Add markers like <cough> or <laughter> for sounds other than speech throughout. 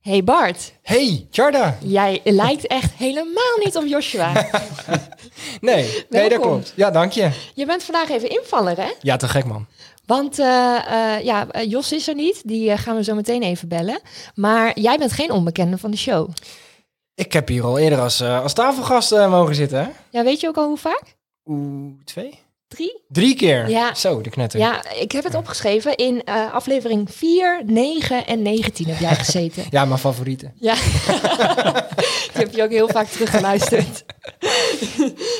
Hey Bart, Hey, Charda. jij lijkt echt helemaal niet op Joshua. <laughs> Nee, nee, dat klopt. Ja, dank je. Je bent vandaag even invaller, hè? Ja, te gek man. Want eh, eh, ja, eh, Jos is er niet, die gaan we zo meteen even bellen. Maar jij bent geen onbekende van de show. Ik heb hier al eerder als, als tafelgast mogen zitten, hè? Ja, weet je ook al hoe vaak? Oeh, twee? Drie? Drie keer. Ja. Zo, de knetter. Ja, ik heb het opgeschreven. In eh, aflevering 4, 9 en 19 heb jij gezeten. Ja, mijn favorieten. Ja, <laughs> die heb je ook heel vaak teruggeluisterd.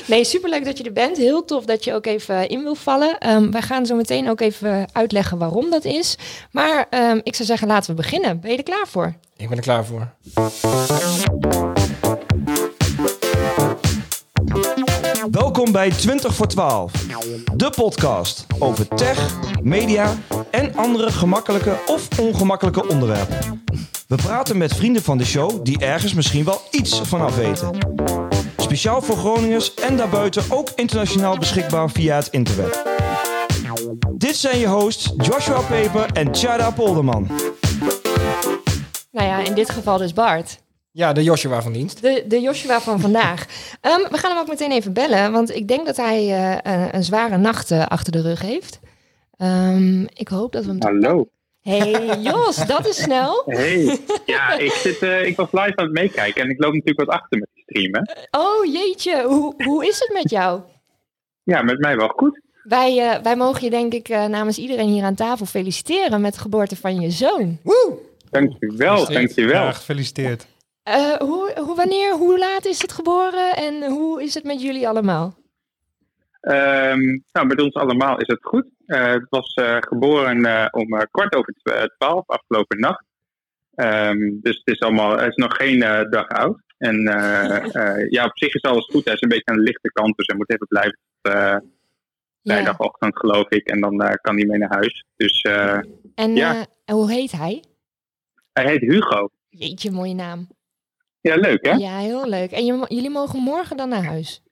nee, superleuk dat je er bent. Heel tof dat je ook even in wil vallen. Ehm, wij gaan zo meteen ook even uitleggen waarom dat is. Maar ehm, ik zou zeggen, laten we beginnen. Ben je er klaar voor? Ik ben er klaar voor. Welkom bij 20 voor 12, de podcast over tech, media en andere gemakkelijke of ongemakkelijke onderwerpen. We praten met vrienden van de show die ergens misschien wel iets vanaf weten. Speciaal voor Groningers en daarbuiten ook internationaal beschikbaar via het interweb. Dit zijn je hosts Joshua Peper en Chada Polderman. Nou ja, in dit geval dus Bart. Ja, de Joshua van dienst. De, de Joshua van vandaag. <laughs> Ehm, we gaan hem ook meteen even bellen, want ik denk dat hij eh, een, een zware nacht eh, achter de rug heeft. Ehm, ik hoop dat we hem... Hallo. Hey Jos, dat is snel. <laughs> Hey. Ja, <laughs> ik, zit, eh, ik was live aan het meekijken en ik loop natuurlijk wat achter met die streamen. Oh jeetje, hoe, hoe is het met jou? Ja, met mij wel goed. Wij, eh, wij mogen je denk ik namens iedereen hier aan tafel feliciteren met de geboorte van je zoon. Woe! Dankjewel, dankjewel. Ja, gefeliciteerd. Eh, hoe, hoe, wanneer, hoe laat is het geboren en hoe is het met jullie allemaal? Ehm, nou, met ons allemaal is het goed. Eh, het was eh, geboren om kwart over tw- twaalf afgelopen nacht. Ehm, dus het is, allemaal, het is nog geen dag oud. En <laughs> ja, op zich is alles goed. Hij is een beetje aan de lichte kant, dus hij moet even blijven tot vrijdagochtend, geloof ik. En dan kan hij mee naar huis. Dus En Ja. en hoe heet hij? hij heet Hugo. Jeetje, mooie naam. Ja, leuk hè? Ja, heel leuk. En je, jullie mogen morgen dan naar huis?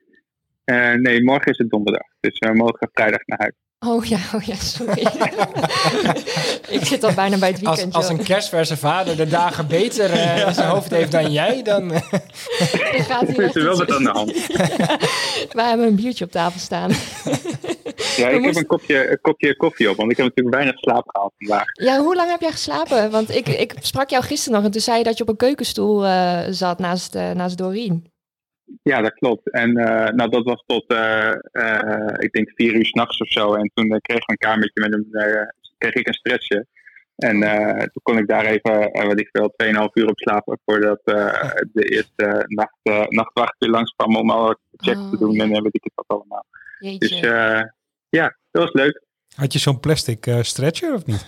Eh, nee, morgen is het donderdag. Dus we mogen vrijdag naar huis. Oh ja, oh ja, sorry. <laughs> ik zit al bijna bij het Als, weekend. als joh. een kerstverse vader de dagen beter eh, in zijn hoofd heeft dan jij, dan... <laughs> eh, Er gaat Er is er wel wat aan de hand. <laughs> Wij hebben een biertje op tafel staan. Ja, ik heb een kopje, een kopje koffie op, want ik heb natuurlijk weinig slaap gehaald vandaag. Ja, hoe lang heb jij geslapen? Want ik, ik sprak jou gisteren nog en toen zei je dat je op een keukenstoel eh, zat naast, eh, naast Doreen. Ja, dat klopt. En eh, nou, dat was tot, ik denk, vier uur s'nachts of zo. En toen kreeg ik een kamertje met een, kreeg ik een stretchje. En eh, toen kon ik daar even, eh, wat ik veel, 2,5 uur op slapen voordat eh, de eerste nacht, nachtwacht weer langskwam om alle checks Oh, te doen ja. en weet ik het wat allemaal. Jeetje. Dus ja, dat was leuk. Had je zo'n plastic eh, stretcher of niet?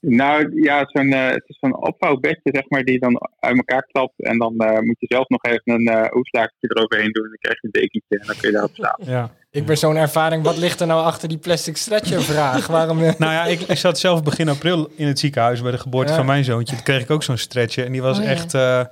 Nou ja, zo'n, eh, het is zo'n opvouwbedje, zeg maar, die je dan uit elkaar klapt. En dan eh, moet je zelf nog even een eh hoeslakertje eroverheen doen. En dan krijg je een dekentje en dan kun je daarop slapen. Ja. ik ben zo'n ervaring. Wat ligt er nou achter die plastic stretcher vraag? Waarom... Nou ja, ik, ik zat zelf begin april in het ziekenhuis bij de geboorte Ja. van mijn zoontje. Toen kreeg ik ook zo'n stretcher en die was Oh ja. echt eh,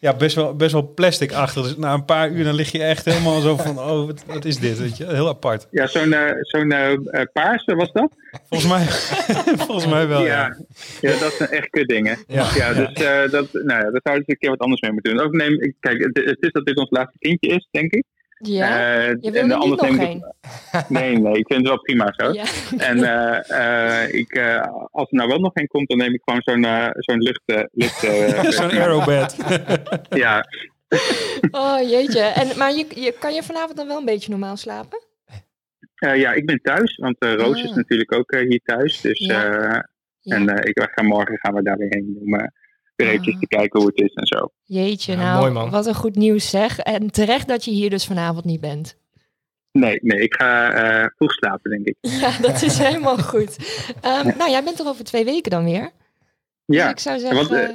ja, best, wel, best wel plastic-achtig. Dus na een paar uur dan lig je echt helemaal zo van, oh, wat, wat is dit? Weet je? Heel apart. Ja, zo'n eh zo'n eh, eh, paarse was dat? Volgens mij, <laughs> volgens mij wel, ja. ja. ja, dat zijn echt kutdingen. Ja, Ja, ja. dus eh, dat, nou ja, daar zouden ze een keer wat anders mee moeten doen. Ook neem, ik- kijk, het, het is dat dit ons laatste kindje is, denk ik. Ja? Eh, je wil en er niet nog heen? het- <laughs> Nee, nee, ik vind het wel prima zo. Ja. <laughs> En eh, eh, ik, eh, als er nou wel nog een komt, dan neem ik gewoon zo'n eh, zo'n lucht... eh, lucht <laughs> Zo'n aerobed. ja, Oh jeetje. En, maar je, je, kan je vanavond dan wel een beetje normaal slapen? Eh, ja, ik ben thuis, want eh, Roos Ah. is natuurlijk ook eh, hier thuis. Dus, Ja. eh, Ja. En eh, ik gaan morgen gaan we daar weer heen eh, weer Ah. te kijken hoe het is en zo. Jeetje, Ja, nou, mooi, man. wat een goed nieuws zeg. En terecht dat je hier dus vanavond niet bent. Nee, nee, ik ga eh, vroeg slapen, denk ik. <laughs> Ja, dat is helemaal goed. Ehm, nou, jij bent er over twee weken dan weer. Dus Ja, ik zou want, zeggen... eh,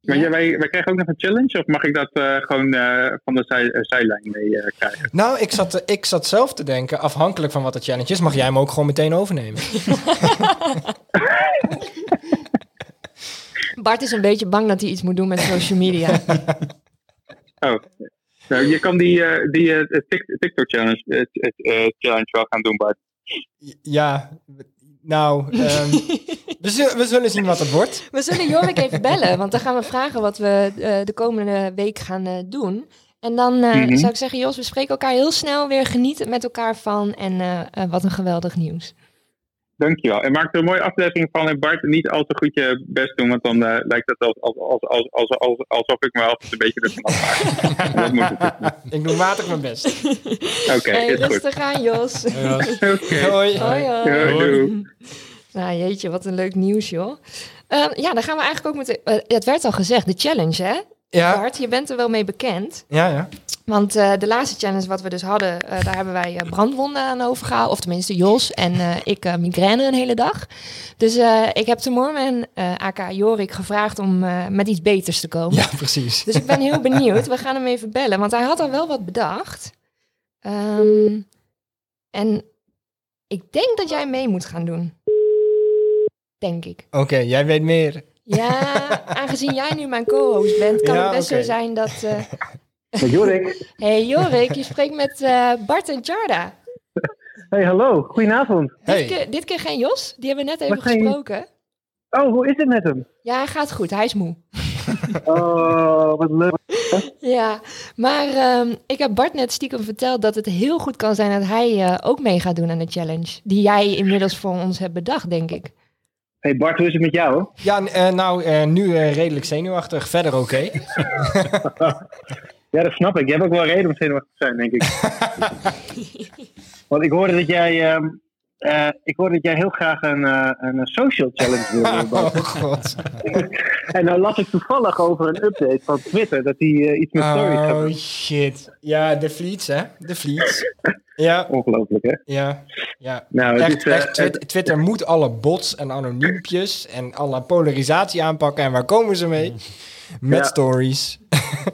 maar ja. jij, wij, wij krijgen ook nog een challenge, of mag ik dat eh, gewoon eh, van de zij, zijlijn mee eh, krijgen? Nou, ik zat, ik zat zelf te denken, afhankelijk van wat de challenge is, mag jij hem ook gewoon meteen overnemen. <laughs> <laughs> Bart is een beetje bang dat hij iets moet doen met social media. <laughs> Oh, nou, je kan die, eh, die eh, Tik- TikTok challenge, eh, challenge wel gaan doen, Bart. Ja, nou, ehm, <laughs> We zullen, we zullen zien wat het wordt. We zullen Jorik even <laughs> bellen, want dan gaan we vragen wat we eh, de komende week gaan eh, doen. En dan eh, Mhm. zou ik zeggen, Jos, we spreken elkaar heel snel weer. Genieten met elkaar van en wat een geweldig nieuws. Dankjewel. En maak er een mooie aflevering van. En Bart, niet al te goed je best doen, want dan eh, lijkt het als, als, als, als, als, als- alsof ik me altijd een beetje ervan afmaak. <laughs> dat moet het. Ik doe matig mijn best. Oké, hey, is goed. rustig aan, Jos. <laughs> Oké. Hoi. Hoi, hoi. Nou, jeetje, wat een leuk nieuws, joh. Ehm, ja, dan gaan we eigenlijk ook met... de- eh, het werd al gezegd, de challenge, hè? Ja, Bart, je bent er wel mee bekend. ja, ja. Want eh, de laatste challenge wat we dus hadden, eh, daar hebben wij eh, brandwonden aan overgehaald. Of tenminste Jos en eh, ik migraine een hele dag. Dus ik heb eh aka Jorik, gevraagd om met iets beters te komen. Ja, precies. Dus ik ben heel benieuwd. We gaan hem even bellen, want hij had al wel wat bedacht. Ehm, en ik denk dat jij mee moet gaan doen. Denk ik. Oké, jij weet meer. Ja, aangezien jij nu mijn co-host bent, kan Ja, het best zo zijn dat... eh <laughs> Met Jorik. Hey Jorik, je spreekt met eh, Bart en Jarda. Hey, hallo. Goedenavond. Dit, keer, dit keer geen Jos, die hebben we net even geen- gesproken. Oh, hoe is het met hem? Ja, hij gaat goed, hij is moe. <laughs> Oh, wat leuk. Ja, maar ehm, ik heb Bart net stiekem verteld dat het heel goed kan zijn dat hij eh, ook mee gaat doen aan de challenge. Die jij inmiddels voor ons hebt bedacht, denk ik. Hey Bart, hoe is het met jou? Ja, eh, nou, eh, nu eh, redelijk zenuwachtig. Verder oké. <laughs> Ja, dat snap ik. Je hebt ook wel reden om zenuwachtig te zijn, denk ik. <laughs> Want ik hoorde dat jij, ehm, eh, ik hoorde dat jij heel graag een, eh, een social challenge wilde. Oh, Bart. god. <laughs> En nou las ik toevallig over een update van Twitter dat hij eh, iets met stories gaat Oh, shit. Ja, de Fleets, hè? De Fleets. Ja, Ongelooflijk, hè? ja, ja. Nou, het Echt, is, echt Twitter, Twitter moet alle bots en anoniempjes en alle polarisatie aanpakken. En waar komen ze mee? <laughs> Met Ja. stories.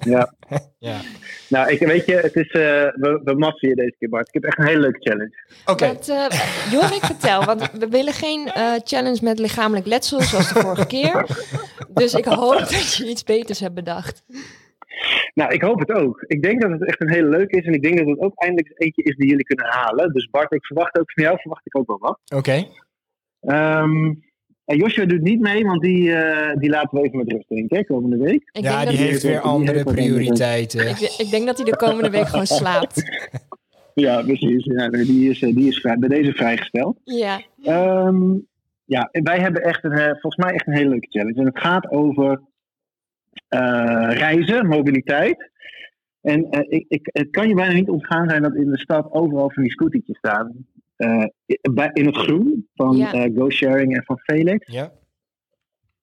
ja. <laughs> Ja. Nou, ik, weet je, het is, eh, we, we massen je deze keer, Bart. Ik heb echt een hele leuke challenge. Oké. Wat, eh, Jorik, vertel, want we willen geen eh, challenge met lichamelijk letsel zoals de vorige keer. Dus ik hoop dat je iets beters hebt bedacht. Nou, ik hoop het ook. Ik denk dat het echt een hele leuke is. En ik denk dat het ook eindelijk eentje is die jullie kunnen halen. Dus Bart, ik verwacht ook van jou, verwacht ik ook wel wat. Oké. Ehm en Joshua doet niet mee, want die, eh, die laten we even met rust denken, hè, komende week. Ik Ja, denk die dat heeft weer andere heeft prioriteiten. Ik, ik denk dat hij de komende week gewoon slaapt. <laughs> Ja, precies. Ja, die is, eh, die is bij deze vrijgesteld. Ja. Ehm, ja, en wij hebben echt een, eh, volgens mij echt een hele leuke challenge. En het gaat over eh, reizen, mobiliteit. En eh, ik, ik, het kan je bijna niet ontgaan zijn dat in de stad overal van die scootertjes staan. Eh, bij- in het groen van Ja. eh, GoSharing en van Felix. Ja.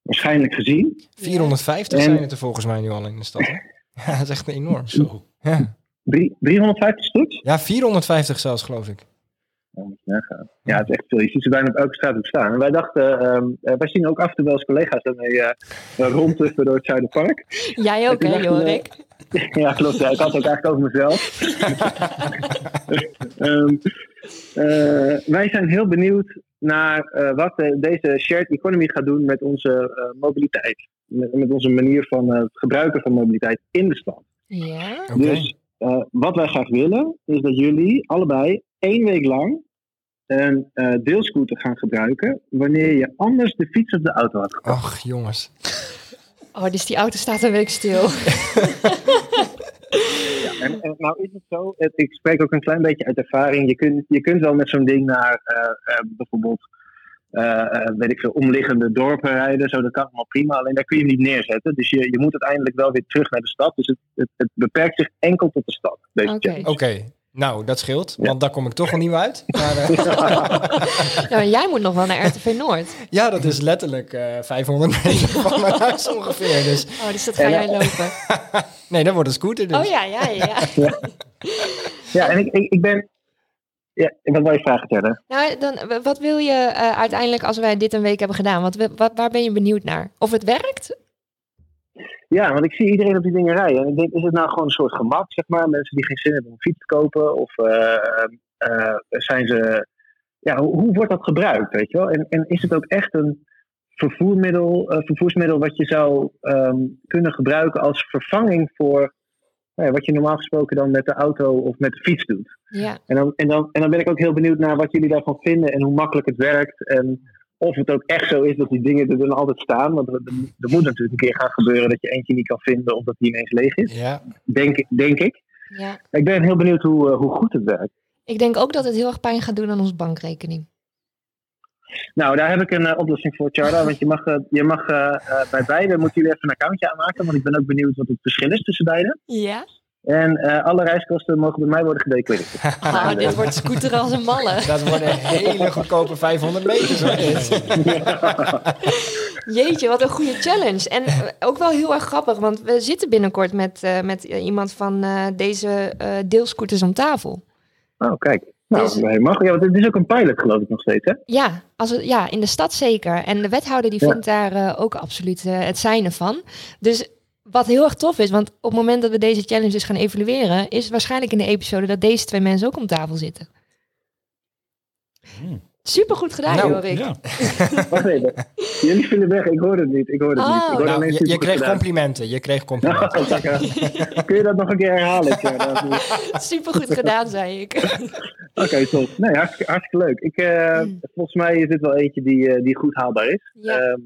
Waarschijnlijk gezien. 450 En- zijn het er volgens mij nu al in de stad. Hè? <laughs> Ja, dat is echt enorm. Zo. Ja. Drie- 350 stuks? ja, 450 zelfs, geloof ik. Ja, moet je nagaan. Ja, het is echt veel. Je ziet ze bijna op elke straat ook staan. En wij dachten, ehm, eh, wij zien ook af en toe wel eens collega's daarmee eh eh, rondtuffen door het Zuiderpark. Jij ook, hè, Jorik? <laughs> ja, klopt. Ja. Ik had het ook eigenlijk over mezelf. <laughs> Ehm, eh, wij zijn heel benieuwd naar eh, wat deze shared economy gaat doen met onze eh, mobiliteit. Met, met onze manier van eh, het gebruiken van mobiliteit in de stad. Ja. Oké. Dus eh, wat wij graag willen, is dat jullie allebei één week lang een eh, deelscooter gaan gebruiken. wanneer je anders de fiets of de auto had gepakt. Ach, jongens. Oh, dus die auto staat een week stil. <laughs> En, en nou is het zo, het, ik spreek ook een klein beetje uit ervaring. Je kunt, je kunt wel met zo'n ding naar eh, eh, bijvoorbeeld, weet ik veel, omliggende dorpen rijden. Zo, dat kan allemaal prima. Alleen daar kun je hem niet neerzetten. Dus je, je moet uiteindelijk wel weer terug naar de stad. Dus het, het, het beperkt zich enkel tot de stad. Deze Oké. Nou, dat scheelt, Ja. want daar kom ik toch al niet meer uit. <laughs> Maar, eh, <laughs> Ja, maar jij moet nog wel naar RTV Noord. ja, dat is letterlijk eh 500 meter van mijn <laughs> huis ongeveer. Dus Oh, dus dat ga En, jij eh, lopen. nee, dat wordt een scooter dus. Oh ja, ja, ja. ja. Ja, en ik, ik, ik ben... Ja, wat wil je vragen verder? Nou, dan, wat wil je eh, uiteindelijk als wij dit een week hebben gedaan? Wat, wat, waar ben je benieuwd naar? Of het werkt? Ja, want ik zie iedereen op die dingen rijden. En ik denk, is het nou gewoon een soort gemak, zeg maar? Mensen die geen zin hebben om een fiets te kopen? Of eh, eh, zijn ze... Ja, hoe, hoe wordt dat gebruikt, weet je wel? En, en is het ook echt een vervoermiddel, eh, vervoersmiddel wat je zou ehm, kunnen gebruiken als vervanging voor... nou wat je normaal gesproken dan met de auto of met de fiets doet. Ja. En dan, en, dan, en dan ben ik ook heel benieuwd naar wat jullie daarvan vinden en hoe makkelijk het werkt. En of het ook echt zo is dat die dingen er dan altijd staan. Want er, er moet natuurlijk een keer gaan gebeuren dat je eentje niet kan vinden omdat die ineens leeg is. Ja. Denk, ik- denk ik. Ja. Ik ben heel benieuwd hoe, eh, hoe goed het werkt. Ik denk ook dat het heel erg pijn gaat doen aan onze bankrekening. Nou, daar heb ik een eh, oplossing voor, Charla. Want je mag, eh, je mag bij beide moeten jullie even een accountje aanmaken. Want ik ben ook benieuwd wat het verschil is tussen beide. Ja? En eh, alle reiskosten mogen bij mij worden gedeclareerd. <laughs> Ah, dit wordt scooteren als een malle. <laughs> Dat worden hele goedkope 500 meters hoor. <laughs> Jeetje, wat een goede challenge. En eh, ook wel heel erg grappig, want we zitten binnenkort met, eh, met iemand van eh, deze eh deelscooters om tafel. Oh, kijk. Nou, Dus- nee, mag. Ja, want het is ook een pilot, geloof ik nog steeds, hè? Ja, als het, ja, in de stad zeker. En de wethouder die Ja. vindt daar ook absoluut het zijne van. Dus wat heel erg tof is, want op het moment dat we deze challenge dus gaan evalueren, is het waarschijnlijk in de episode dat deze twee mensen ook om tafel zitten. Hmm. Super goed gedaan, Nou, Jorik. Ja. <laughs> Wacht even. Jullie vielen weg. Ik hoorde het niet. Ik hoorde het niet. Ik Oh. Nou, je, kreeg gedaan. complimenten. Je kreeg <laughs> complimenten. Oh, lekker. Kun je dat nog een keer herhalen? Tjara? Super goed gedaan, zei ik. <laughs> Oké, top. Nee, hartstikke, hartstikke leuk. Ik, eh, Mm. Volgens mij is dit wel eentje die, eh, die goed haalbaar is. Ja. Ehm,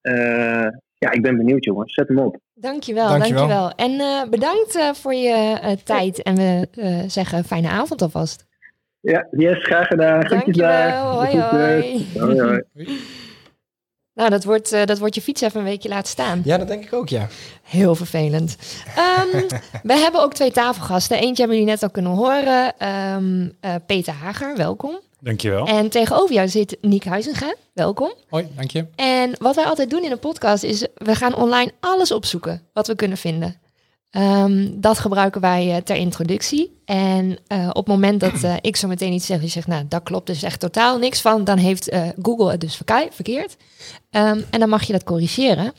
eh, ja, ik ben benieuwd, jongens. Zet hem op. Dankjewel, Dankjewel. dankjewel. En eh, bedankt eh, voor je eh, tijd. En we eh, zeggen fijne avond alvast. Ja, yes, graag gedaan. Dankjewel, hoi hoi. Hoi, <laughs> hoi. Nou, dat wordt, eh, dat wordt je fiets even een weekje laten staan. Ja, dat denk ik ook, ja. Heel vervelend. Ehm, <laughs> we hebben ook twee tafelgasten. Eentje hebben jullie net al kunnen horen. Ehm, eh, Peter Hager, welkom. Dankjewel. En tegenover jou zit Niek Huizinga, welkom. Hoi, dank je. En wat wij altijd doen in een podcast is, we gaan online alles opzoeken wat we kunnen vinden. Ehm, dat gebruiken wij eh, ter introductie. En eh, op het moment dat <clears throat> eh, ik zo meteen iets zeg, je zegt, nou, dat klopt dus echt totaal niks van, dan heeft Google het dus verkeerd. Ehm, en dan mag je dat corrigeren.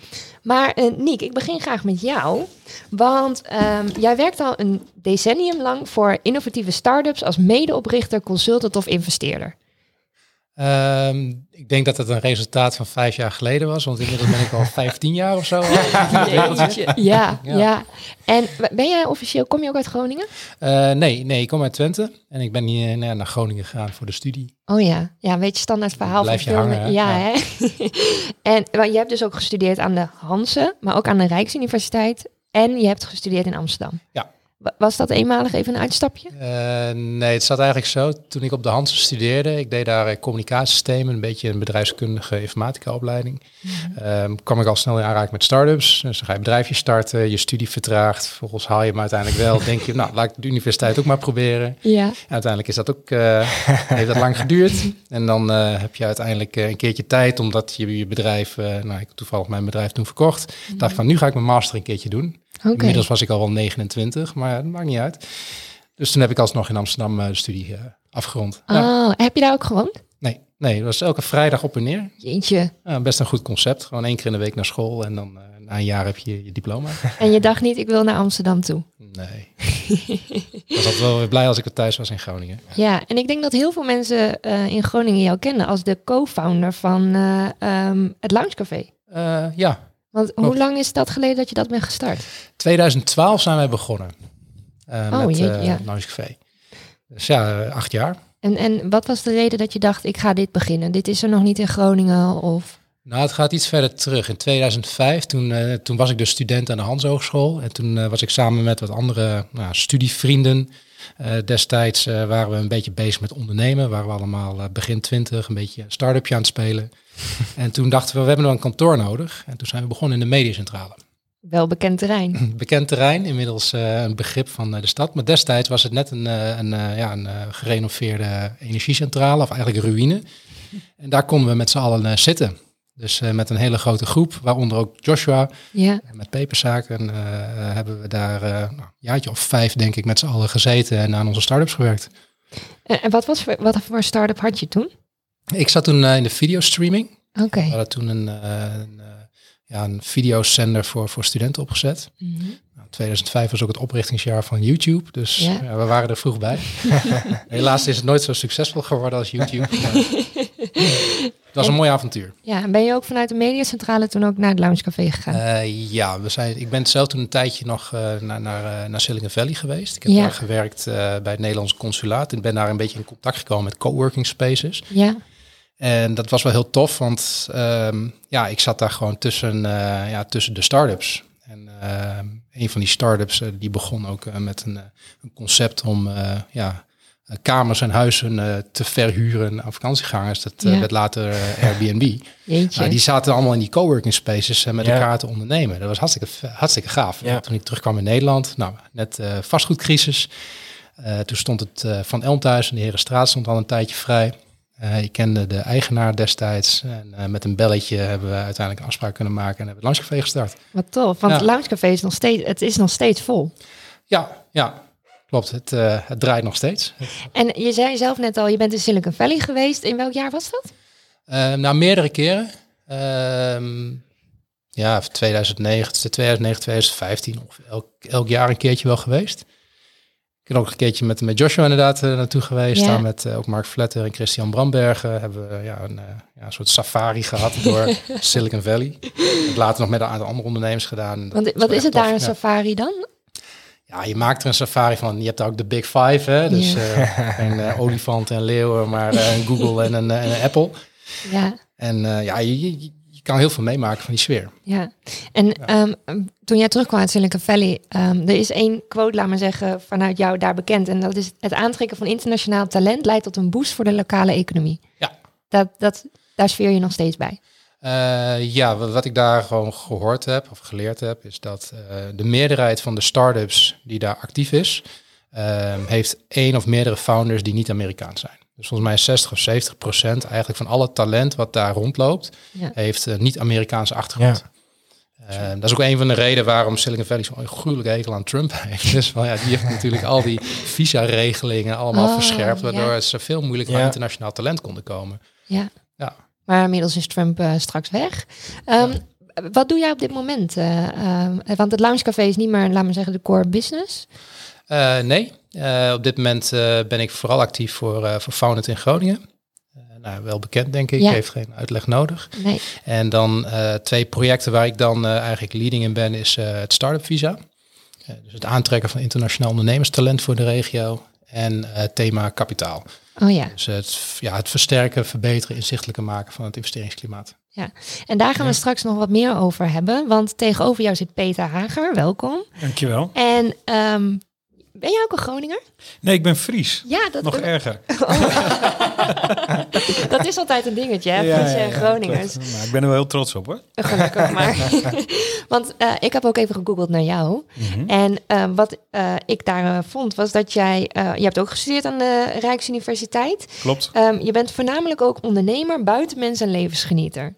Maar Niek, ik begin graag met jou. Want ehm, jij werkt al een decennium lang voor innovatieve start-ups als medeoprichter, consultant of investeerder. Ehm, ik denk dat het een resultaat van vijf jaar geleden was, want inmiddels ben ik al <laughs> 15 jaar of zo. <laughs> Ja, ja, Ja. En ben jij officieel, kom je ook uit Groningen? Eh, nee, nee, ik kom uit Twente en ik ben hier nou naar Groningen gegaan voor de studie. Oh ja, ja, een beetje standaard verhaal Blijf je hangen, hè? Ja, Ja. hè? <laughs> en maar je hebt dus ook gestudeerd aan de Hansen, maar ook aan de Rijksuniversiteit. En je hebt gestudeerd in Amsterdam. Ja. Wa- Was dat eenmalig even een uitstapje? Eh, nee, het zat eigenlijk zo. Toen ik op de Hansen studeerde, ik deed daar eh, communicatiesystemen, een beetje een bedrijfskundige informatica-opleiding. Ehm, kwam ik al snel in aanraking met start-ups. Dus dan ga je bedrijfje starten, je studie vertraagt. Vervolgens haal je hem uiteindelijk wel. <laughs> Denk je, nou, laat ik de universiteit ook maar proberen. Ja. En uiteindelijk is dat ook, eh, <laughs> heeft dat lang geduurd. En dan heb je uiteindelijk een keertje tijd, omdat je je bedrijf, nou, ik heb toevallig mijn bedrijf toen verkocht. Dacht ik van, nu ga ik mijn master een keertje doen. Inmiddels was ik al wel 29, maar dat maakt niet uit. Dus toen heb ik alsnog in Amsterdam eh, de studie eh, afgerond. Ja. Oh, heb je daar ook gewoond? Nee, nee, het was elke vrijdag op en neer. Jeetje. Ja, best een goed concept. Gewoon één keer in de week naar school en dan eh, na een jaar heb je je diploma. <laughs> En je dacht niet, ik wil naar Amsterdam toe. Nee. ik was altijd wel weer blij als ik weer thuis was in Groningen. <laughs> Ja, en ik denk dat heel veel mensen in Groningen jou kennen als de co-founder van eh, ehm, het Loungecafé. Ja, Want hoe lang is dat geleden dat je dat bent gestart? 2012 zijn wij begonnen. Eh, Oh, met ja. Lounge Café. Dus ja, eh, acht jaar. En, en wat was de reden dat je dacht, ik ga dit beginnen? Dit is er nog niet in Groningen of... Nou, het gaat iets verder terug. In 2005, toen, toen was ik dus student aan de Hans Hogeschool. En toen was ik samen met wat andere nou, studievrienden. Destijds waren we een beetje bezig met ondernemen. Waren we allemaal begin twintig, een beetje een start-upje aan het spelen. <laughs> en toen dachten we, we hebben nog een kantoor nodig. En toen zijn we begonnen in de mediacentrale. Wel bekend terrein. <laughs> Bekend terrein, inmiddels eh, een begrip van eh, de stad. Maar destijds was het net een, eh, een, ja, een gerenoveerde energiecentrale, of eigenlijk ruïne. En daar konden we met z'n allen zitten. Dus met een hele grote groep, waaronder ook Joshua. Ja. En met peperzaken hebben we daar nou, een jaartje of vijf, denk ik, met z'n allen gezeten en aan onze start-ups gewerkt. En, wat, was voor, wat voor start-up had je toen? Ik zat toen eh, in de videostreaming. Oké. We hadden toen een, eh, een, eh, ja, een videozender voor, voor studenten opgezet. Nou, 2005 was ook het oprichtingsjaar van YouTube, dus Ja. ja. we waren er vroeg bij. <laughs> Helaas is het nooit zo succesvol geworden als YouTube. het was een mooi avontuur. Ja, en ben je ook vanuit de mediacentrale toen ook naar het Loungecafé gegaan? Eh, ja, we zijn, ik ben zelf toen een tijdje nog naar, naar, naar Silicon Valley geweest. Ik heb Ja. daar gewerkt bij het Nederlandse consulaat en ben daar een beetje in contact gekomen met coworking spaces. ja. En dat was wel heel tof, want ehm, ja, ik zat daar gewoon tussen, eh, ja, tussen de start-ups. En ehm, een van die start-ups eh, die begon ook eh, met een, een concept om eh, ja, kamers en huizen eh, te verhuren aan vakantiegangers. Dat eh, Ja. werd later Airbnb. <laughs> Nou, die zaten allemaal in die coworking spaces en met Ja. elkaar te ondernemen. Dat was hartstikke, hartstikke gaaf. Ja. Toen ik terugkwam in Nederland, nou, net eh, vastgoedcrisis. Eh, toen stond het eh, Van Elm thuis en de Herenstraat stond al een tijdje vrij. Eh, ik kende de eigenaar destijds. En eh, met een belletje hebben we uiteindelijk een afspraak kunnen maken en hebben het Langscafé gestart. Wat tof, want Ja. het Loungecafé is nog steeds, het is nog steeds vol. Ja, ja, klopt. Het, eh, het draait nog steeds. En je zei zelf net al, je bent in Silicon Valley geweest. In welk jaar was dat? Nou, meerdere keren. Ehm, ja, 2009, 2009, 2015, ongeveer elk, elk jaar een keertje wel geweest. Ben ook een keertje met, met Joshua inderdaad eh, naartoe geweest. Ja. Daar met eh, ook Mark Vletter en Christian Brambergen hebben we ja, een, eh, ja, een soort safari gehad <laughs> door Silicon Valley. Ik later nog met een aantal andere ondernemers gedaan. Dat Want wat is het daar een safari dan? Ja, je maakt er een safari van. Je hebt daar ook de Big Five, hè? Dus geen eh, olifanten en leeuwen, maar een Google en een, en een Apple. Ja, En ja, je, je, je kan heel veel meemaken van die sfeer. ja. En ehm, toen jij terugkwam uit Silicon Valley, ehm, er is één quote, laat maar zeggen, vanuit jou daar bekend. En dat is het aantrekken van internationaal talent leidt tot een boost voor de lokale economie. Ja. Dat, dat, daar sfeer je nog steeds bij. Eh, ja, wa- wat ik daar gewoon gehoord heb of geleerd heb, is dat eh, de meerderheid van de start-ups die daar actief is, eh, heeft één of meerdere founders die niet Amerikaans zijn. Dus volgens mij is 60 of 70 procent eigenlijk van alle talent wat daar rondloopt, Ja. heeft eh, niet-Amerikaanse achtergrond. Eh, dat is ook een van de redenen waarom Silicon Valley zo'n gruwelijk hekel aan Trump <laughs> heeft. Dus wel, ja, die heeft natuurlijk al die visa-regelingen allemaal Oh, verscherpt, waardoor ja. ze veel moeilijker Ja. aan internationaal talent konden komen. Ja. Ja. Maar inmiddels is Trump eh, straks weg. Ehm, Wat doe jij op dit moment? eh, ehm, want het loungecafé is niet meer, laat maar zeggen, de core business. Eh, nee, Eh, op dit moment eh, ben ik vooral actief voor, eh voor Founded in Groningen. Eh, nou, wel bekend denk ik, Ja. heeft geen uitleg nodig. Nee. En dan eh, twee projecten waar ik dan eh, eigenlijk leading in ben, is eh, het Startup Visa. Eh, dus het aantrekken van internationaal ondernemerstalent voor de regio. En eh, thema kapitaal. Oh ja. Dus het, ja, het versterken, verbeteren, inzichtelijker maken van het investeringsklimaat. En daar gaan we straks nog wat meer over hebben. Want tegenover jou zit Peter Hager. Welkom. Dankjewel. En ehm, ben jij ook een Groninger? Nee, ik ben Fries. Ja, dat, Nog erger. <laughs> dat is altijd een dingetje, hè? Ja, Friese ja, en ja, Groningers. Maar ik ben er wel heel trots op hoor. Gelukkig maar. <laughs> Want eh, ik heb ook even gegoogeld naar jou. Mhm. En eh, wat eh, ik daar vond, was dat jij... je hebt ook gestudeerd aan de Rijksuniversiteit. Klopt. Ehm, je bent voornamelijk ook ondernemer, buitenmens en levensgenieter.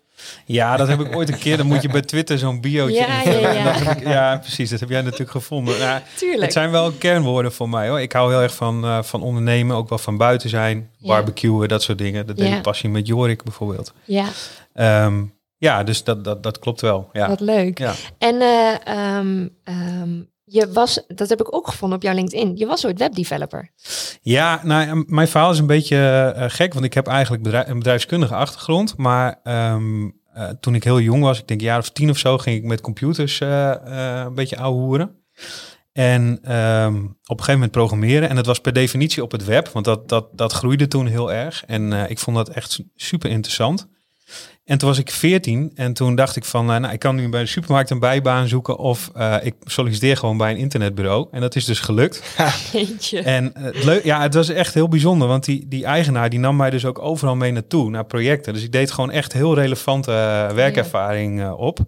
Ja, dat heb ik ooit een keer. Dan moet je bij Twitter zo'n biootje Ja, invullen. ja, ja. Ik- ja, precies. Dat heb jij natuurlijk gevonden. Nou, Tuurlijk. het zijn wel kernwoorden voor mij hoor. Ik hou heel erg van, eh, van ondernemen, ook wel van buiten zijn, barbecuen, dat soort dingen. Dat deed ik passie met Jorik bijvoorbeeld. Ja, Ehm, ja, dus dat, dat, dat klopt wel. Ja. wat leuk. Ja. En ehm, je was, dat heb ik ook gevonden op jouw LinkedIn, je was ooit webdeveloper. Ja, nou, mijn verhaal is een beetje eh, gek, want ik heb eigenlijk een bedrijfskundige achtergrond. Maar ehm, eh, toen ik heel jong was, ik denk een jaar of tien of zo, ging ik met computers eh, eh, een beetje ouwehoeren. En ehm, op een gegeven moment programmeren. En dat was per definitie op het web, want dat, dat, dat groeide toen heel erg. En eh, ik vond dat echt super interessant. En toen was ik 14 en toen dacht ik van, eh, nou, ik kan nu bij de supermarkt een bijbaan zoeken of eh, ik solliciteer gewoon bij een internetbureau. En dat is dus gelukt. <laughs> En eh, het leuk, ja, het was echt heel bijzonder, want die, die eigenaar die nam mij dus ook overal mee naartoe, naar projecten. Dus ik deed gewoon echt heel relevante werkervaring op.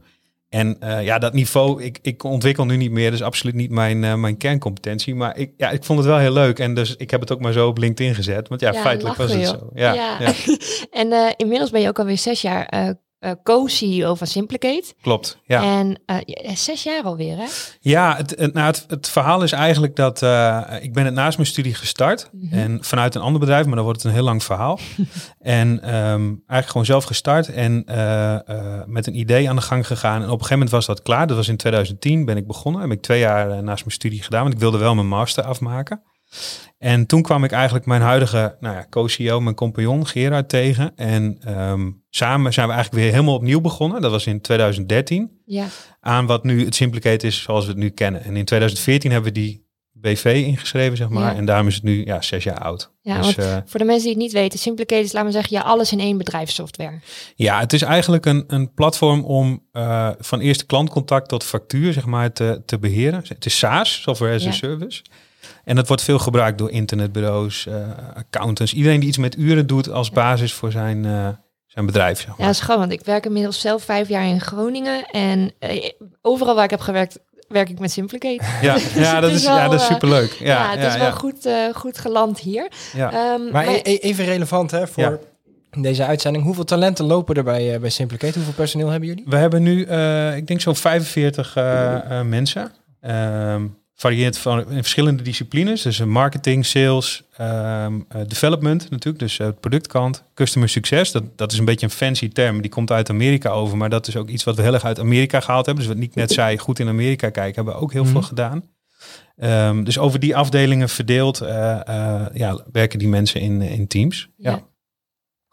En eh, ja, dat niveau, ik, ik ontwikkel nu niet meer, dus absoluut niet mijn, eh, mijn kerncompetentie. Maar ik, ja, ik vond het wel heel leuk en dus ik heb het ook maar zo op LinkedIn gezet. Want ja, Ja, feitelijk was het joh. zo. Ja, Ja. ja. <laughs> En eh, inmiddels ben je ook alweer zes jaar eh, eh, co-CEO van Simplicate. klopt. Ja. En eh, zes jaar alweer, hè? Ja, het, het, nou, het, het verhaal is eigenlijk dat eh, ik ben het naast mijn studie gestart. Mhm. En vanuit een ander bedrijf, maar dan wordt het een heel lang verhaal. <laughs> en ehm, eigenlijk gewoon zelf gestart en met een idee aan de gang gegaan. En op een gegeven moment was dat klaar. Dat was in 2010 ben ik begonnen. Heb ik twee jaar naast mijn studie gedaan, want ik wilde wel mijn master afmaken. En toen kwam ik eigenlijk mijn huidige nou ja, co-CEO, mijn compagnon Gerard tegen. En ehm, samen zijn we eigenlijk weer helemaal opnieuw begonnen. Dat was in 2013 Ja. aan wat nu het Simplicate is zoals we het nu kennen. En in 2014 hebben we die BV ingeschreven, zeg maar. Ja. En daarom is het nu ja, zes jaar oud. Ja, dus, want eh, voor de mensen die het niet weten, Simplicate is, laten we zeggen, ja, alles in één bedrijfssoftware. Ja, het is eigenlijk een, een platform om eh, van eerste klantcontact tot factuur zeg maar, te, te beheren. Het is SaaS, Software as a. Service. En dat wordt veel gebruikt door internetbureaus, eh, accountants. Iedereen die iets met uren doet als basis voor zijn, eh, zijn bedrijf. Zeg Ja, maar. dat is gewoon, want ik werk inmiddels zelf vijf jaar in Groningen en eh, overal waar ik heb gewerkt, werk ik met Simplicate. Ja, <laughs> ja, het dat is is, ja, dat is superleuk. Ja, Ja, het ja, is wel ja. Goed, eh, goed geland hier. Ja. Ehm, Maar maar- e- e- even relevant hè, voor deze uitzending. Hoeveel talenten lopen er bij, bij Simplicate? Hoeveel personeel hebben jullie? We hebben nu, eh, ik denk zo'n 45 eh, eh, mensen. Ehm varieert van in verschillende disciplines. Dus eh, marketing, sales, ehm, eh, development natuurlijk. Dus eh, productkant, customer success. Dat, dat is een beetje een fancy term. Die komt uit Amerika over. Maar dat is ook iets wat we heel erg uit Amerika gehaald hebben. Dus wat Nick net <laughs> zei, goed in Amerika kijken. Hebben we ook heel Mhm. veel gedaan. Ehm, dus over die afdelingen verdeeld eh, eh, ja, werken die mensen in, in teams. Ja. Ja.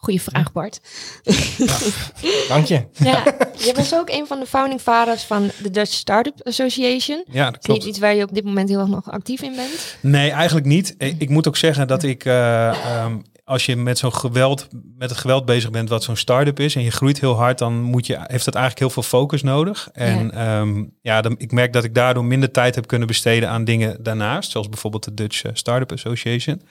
Goeie vraag, Bart. <laughs> Dank je. ja, je was ook een van de founding fathers van de Dutch Startup Association. Ja, dat Is klopt. niet iets waar je op dit moment heel erg nog actief in bent? Nee, eigenlijk niet. Ik, ik moet ook zeggen dat ik, eh, ehm, als je met zo'n geweld, met het geweld bezig bent, wat zo'n start-up is, en je groeit heel hard, dan moet je, heeft dat eigenlijk heel veel focus nodig. En ja, ja dan, ik merk dat ik daardoor minder tijd heb kunnen besteden aan dingen daarnaast, zoals bijvoorbeeld de Dutch eh, Startup Association.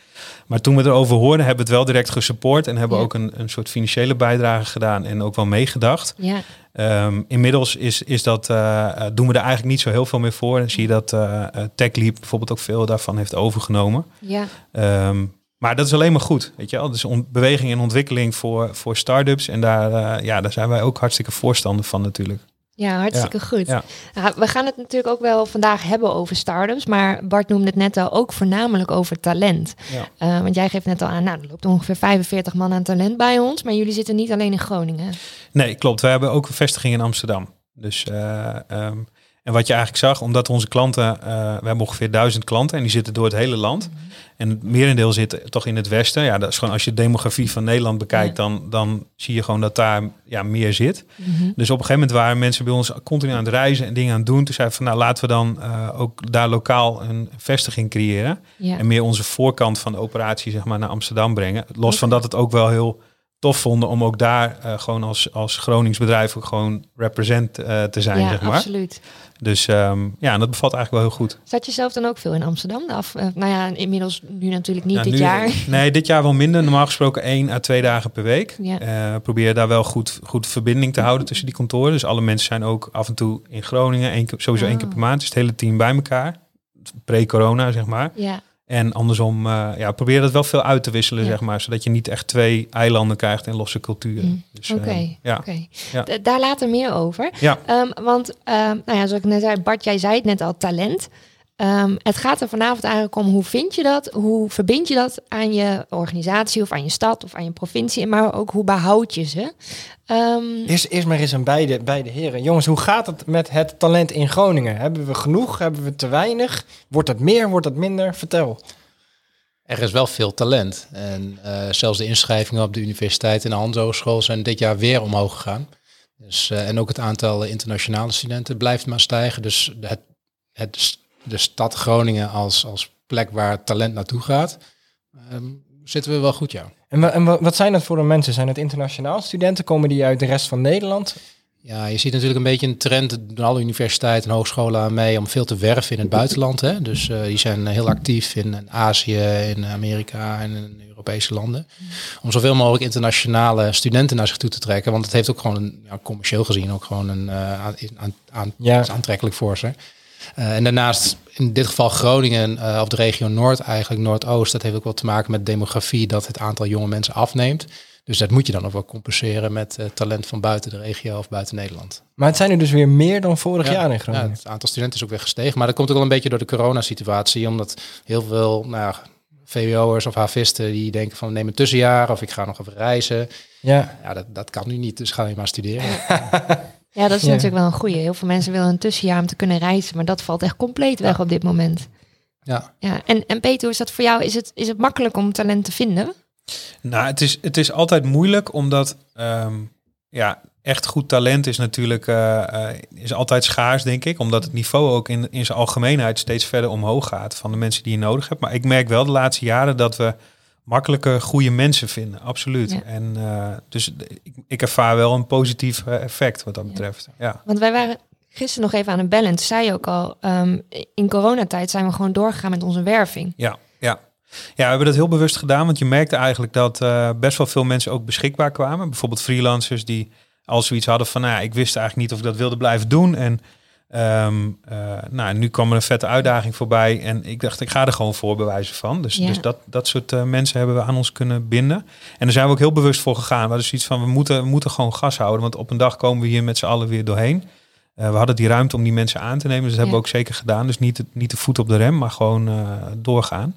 Maar toen we erover hoorden, hebben we het wel direct gesupport en hebben Ja. ook een, een soort financiële bijdrage gedaan en ook wel meegedacht. Ja, Ehm, inmiddels is, is dat, eh, eh, doen we er eigenlijk niet zo heel veel meer voor. Dan zie je dat eh, TechLeap bijvoorbeeld ook veel daarvan heeft overgenomen. ja, Ehm, maar dat is alleen maar goed, weet je wel. Dus beweging en ontwikkeling voor, voor start-ups. En daar, eh, ja, daar zijn wij ook hartstikke voorstander van natuurlijk. ja, hartstikke goed. ja. Nou, we gaan het natuurlijk ook wel vandaag hebben over startups, maar Bart noemde het net al ook voornamelijk over talent. Ja. Eh, want jij geeft net al aan, nou, er loopt ongeveer 45 man aan talent bij ons, maar jullie zitten niet alleen in Groningen. Nee, klopt. We hebben ook een vestiging in Amsterdam. Dus, ehm, en wat je eigenlijk zag, omdat onze klanten, eh, we hebben ongeveer duizend klanten en die zitten door het hele land. En het merendeel zit toch in het westen. Ja, dat is gewoon als je de demografie van Nederland bekijkt, dan, dan zie je gewoon dat daar ja, meer zit. Mhm. Dus op een gegeven moment waren mensen bij ons continu aan het reizen en dingen aan het doen. Toen zeiden we van nou laten we dan eh, ook daar lokaal een vestiging creëren. Ja. En meer onze voorkant van de operatie zeg maar naar Amsterdam brengen. Los van dat het ook wel heel tof vonden om ook daar eh, gewoon als, als Gronings bedrijf ook gewoon represent eh, te zijn, ja, zeg maar. absoluut. Dus ehm, ja, en dat bevalt eigenlijk wel heel goed. Zat je zelf dan ook veel in Amsterdam? Af, eh, nou ja, inmiddels nu natuurlijk niet Nou, dit nu- jaar. Nee, dit jaar wel minder. Normaal gesproken één à twee dagen per week. Ja. Probeer daar wel goed, goed verbinding te houden tussen die kantoren. Dus alle mensen zijn ook af en toe in Groningen. Één keer, sowieso één keer per maand. Dus het hele team bij elkaar. Pre-corona, zeg maar. Ja, En andersom, eh, ja, probeer dat wel veel uit te wisselen, Ja. zeg maar. Zodat je niet echt twee eilanden krijgt en losse culturen. Mm, Dus, eh, oké. ja. oké. Ja. Daar later meer over. Ja. Ehm, want, ehm, nou ja, zoals ik net zei, Bart, jij zei het net al, talent. Ehm, het gaat er vanavond eigenlijk om hoe vind je dat? Hoe verbind je dat aan je organisatie of aan je stad of aan je provincie? Maar ook hoe behoud je ze? Ehm, Eerst, eerst maar eens aan beide, beide heren. Jongens, hoe gaat het met het talent in Groningen? Hebben we genoeg? Hebben we te weinig? Wordt het meer? Wordt het minder? Vertel. Er is wel veel talent. En eh, zelfs de inschrijvingen op de universiteit en de Hans Hogeschool zijn dit jaar weer omhoog gegaan. Dus, eh, en ook het aantal internationale studenten blijft maar stijgen. Dus het, het, de stad Groningen als, als plek waar talent naartoe gaat, ehm, zitten we wel goed, ja. En, en wa- wat zijn dat voor de mensen? Zijn het internationaal studenten? Komen die uit de rest van Nederland? Ja, je ziet natuurlijk een beetje een trend, doen alle universiteiten en hogescholen aan mee, om veel te werven in het buitenland. Hè? Dus eh, die zijn heel actief in, Azië, in Amerika en in Europese landen. Om zoveel mogelijk internationale studenten naar zich toe te trekken. Want het heeft ook gewoon, een, ja, commercieel gezien, ook gewoon een aan, aan, aan, Ja. is aantrekkelijk voor ze. Eh, en daarnaast, in dit geval Groningen, eh, of de regio Noord eigenlijk, Noordoost, dat heeft ook wel te maken met demografie, dat het aantal jonge mensen afneemt. Dus dat moet je dan ook wel compenseren met eh, talent van buiten de regio of buiten Nederland. Maar het zijn er dus weer meer dan vorig Ja, jaar in Ja, Groningen. het aantal studenten is ook weer gestegen. Maar dat komt ook wel een beetje door de coronasituatie. Omdat heel veel nou, ja, VWO'ers of havisten die denken van neem een tussenjaar of ik ga nog even reizen. Ja. Ja, dat, dat kan nu niet, dus ga je maar studeren. <laughs> ja, dat is Ja. natuurlijk wel een goeie. Heel veel mensen willen een tussenjaar om te kunnen reizen, maar dat valt echt compleet weg op dit moment. Ja. Ja, en, en Peter, hoe is dat voor jou? Is het, is het makkelijk om talent te vinden? Nou, het is, het is altijd moeilijk omdat, ehm, ja, echt goed talent is natuurlijk eh, eh, is altijd schaars, denk ik. Omdat het niveau ook in, in zijn algemeenheid steeds verder omhoog gaat van de mensen die je nodig hebt. Maar ik merk wel de laatste jaren dat we makkelijker goede mensen vinden. Absoluut. Ja. En eh, dus ik, ik ervaar wel een positief eh, effect wat dat betreft. Ja. Want wij waren gisteren nog even aan het bellen. En toen zei je ook al, ehm, in coronatijd zijn we gewoon doorgegaan met onze werving. Ja, ja. Ja, we hebben dat heel bewust gedaan, want je merkte eigenlijk dat eh, best wel veel mensen ook beschikbaar kwamen. Bijvoorbeeld freelancers die al zoiets hadden van, nou, ja, ik wist eigenlijk niet of ik dat wilde blijven doen. En ehm, eh, nou, nu kwam er een vette uitdaging voorbij en ik dacht, ik ga er gewoon voor bewijzen van. Dus, Ja. dus dat, dat soort eh, mensen hebben we aan ons kunnen binden. En daar zijn we ook heel bewust voor gegaan. We hadden zoiets van, we moeten, we moeten gewoon gas houden, want op een dag komen we hier met z'n allen weer doorheen. Eh, we hadden die ruimte om die mensen aan te nemen, dus dat hebben we ook zeker gedaan. Dus niet, de- niet de voet op de rem, maar gewoon doorgaan.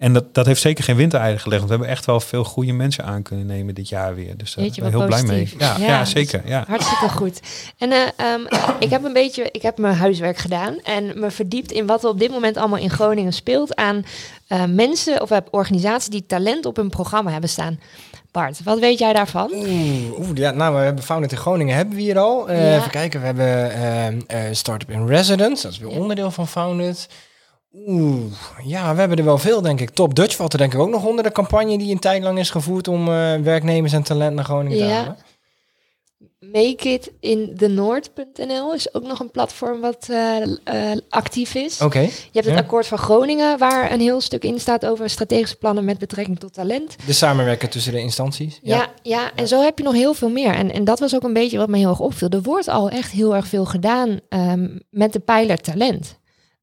En dat, dat heeft zeker geen winterijden gelegd. Want we hebben echt wel veel goede mensen aan kunnen nemen dit jaar weer. Dus daar ben ik heel blij mee. Ja, Ja, zeker. Ja. Hartstikke goed. En eh, ehm, ik heb een beetje, ik heb mijn huiswerk gedaan en me verdiept in wat er op dit moment allemaal in Groningen speelt aan eh, mensen of eh, organisaties die talent op hun programma hebben staan. Bart, wat weet jij daarvan? Oeh, oeh, ja, nou, we hebben Founded in Groningen hebben we hier al. Eh, Ja. Even kijken, we hebben ehm, eh, Startup in Residence, dat is weer Ja. onderdeel van Founded. Oeh, ja, we hebben er wel veel, denk ik. Top Dutch valt er denk ik ook nog onder de campagne die een tijd lang is gevoerd om eh, werknemers en talent naar Groningen te Ja. halen. Make it in the Noord.nl is ook nog een platform wat eh, eh, actief is. Oké. Je hebt het ja. akkoord van Groningen, waar een heel stuk in staat over strategische plannen met betrekking tot talent. De samenwerking tussen de instanties. Ja, ja, en zo heb je nog heel veel meer. En, en dat was ook een beetje wat me heel erg opviel. Er wordt al echt heel erg veel gedaan ehm, met de pijler talent.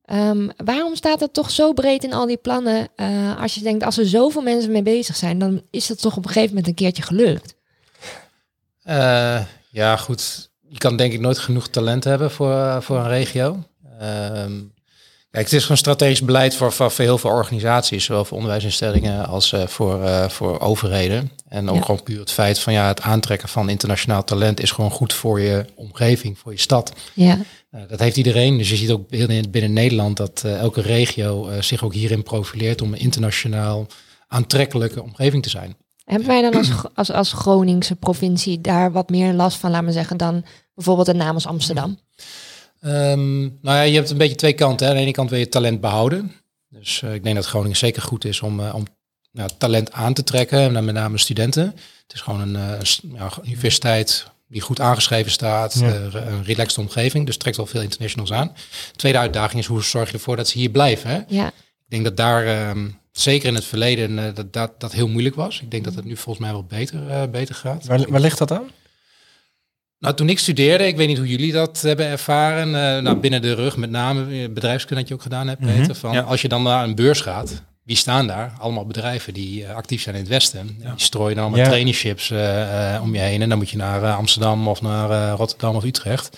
Ehm, waarom staat het toch zo breed in al die plannen? Eh, als je denkt, als er zoveel mensen mee bezig zijn, dan is dat toch op een gegeven moment een keertje gelukt. Eh, ja, goed. Je kan denk ik nooit genoeg talent hebben voor, eh, voor een regio. Ehm, kijk, het is gewoon strategisch beleid voor, voor, heel veel organisaties, zowel voor onderwijsinstellingen als voor, voor overheden. En ook Ja. gewoon puur het feit van ja, het aantrekken van internationaal talent is gewoon goed voor je omgeving, voor je stad. Ja, dat heeft iedereen. Dus je ziet ook binnen, binnen Nederland dat eh, elke regio eh, zich ook hierin profileert om een internationaal aantrekkelijke omgeving te zijn. hebben wij dan als, als, als Groningse provincie daar wat meer last van, laten we zeggen, dan bijvoorbeeld een naam als Amsterdam? Ehm, nou ja, je hebt een beetje twee kanten. Hè. Aan de ene kant wil je talent behouden. Dus eh, ik denk dat Groningen zeker goed is om, om nou, talent aan te trekken. En dan met name studenten. Het is gewoon een ja, universiteit die goed aangeschreven staat. Ja. eh, een relaxed omgeving. Dus trekt wel veel internationals aan. Tweede uitdaging is hoe zorg je ervoor dat ze hier blijven. Hè? Ja, Ik denk dat daar ehm, zeker in het verleden eh, dat, dat dat heel moeilijk was. Ik denk dat het nu volgens mij wel beter, eh, beter gaat. Waar, waar ligt dat aan? Nou, toen ik studeerde, ik weet niet hoe jullie dat hebben ervaren. eh, nou, binnen de rug, met name bedrijfskunde dat je ook gedaan hebt, Mhm, Peter. Van, ja. Als je dan naar een beurs gaat, wie staan daar? Allemaal bedrijven die eh, actief zijn in het Westen. Die strooien dan allemaal Ja. traineeships eh, eh, om je heen. En dan moet je naar Amsterdam of naar eh, Rotterdam of Utrecht.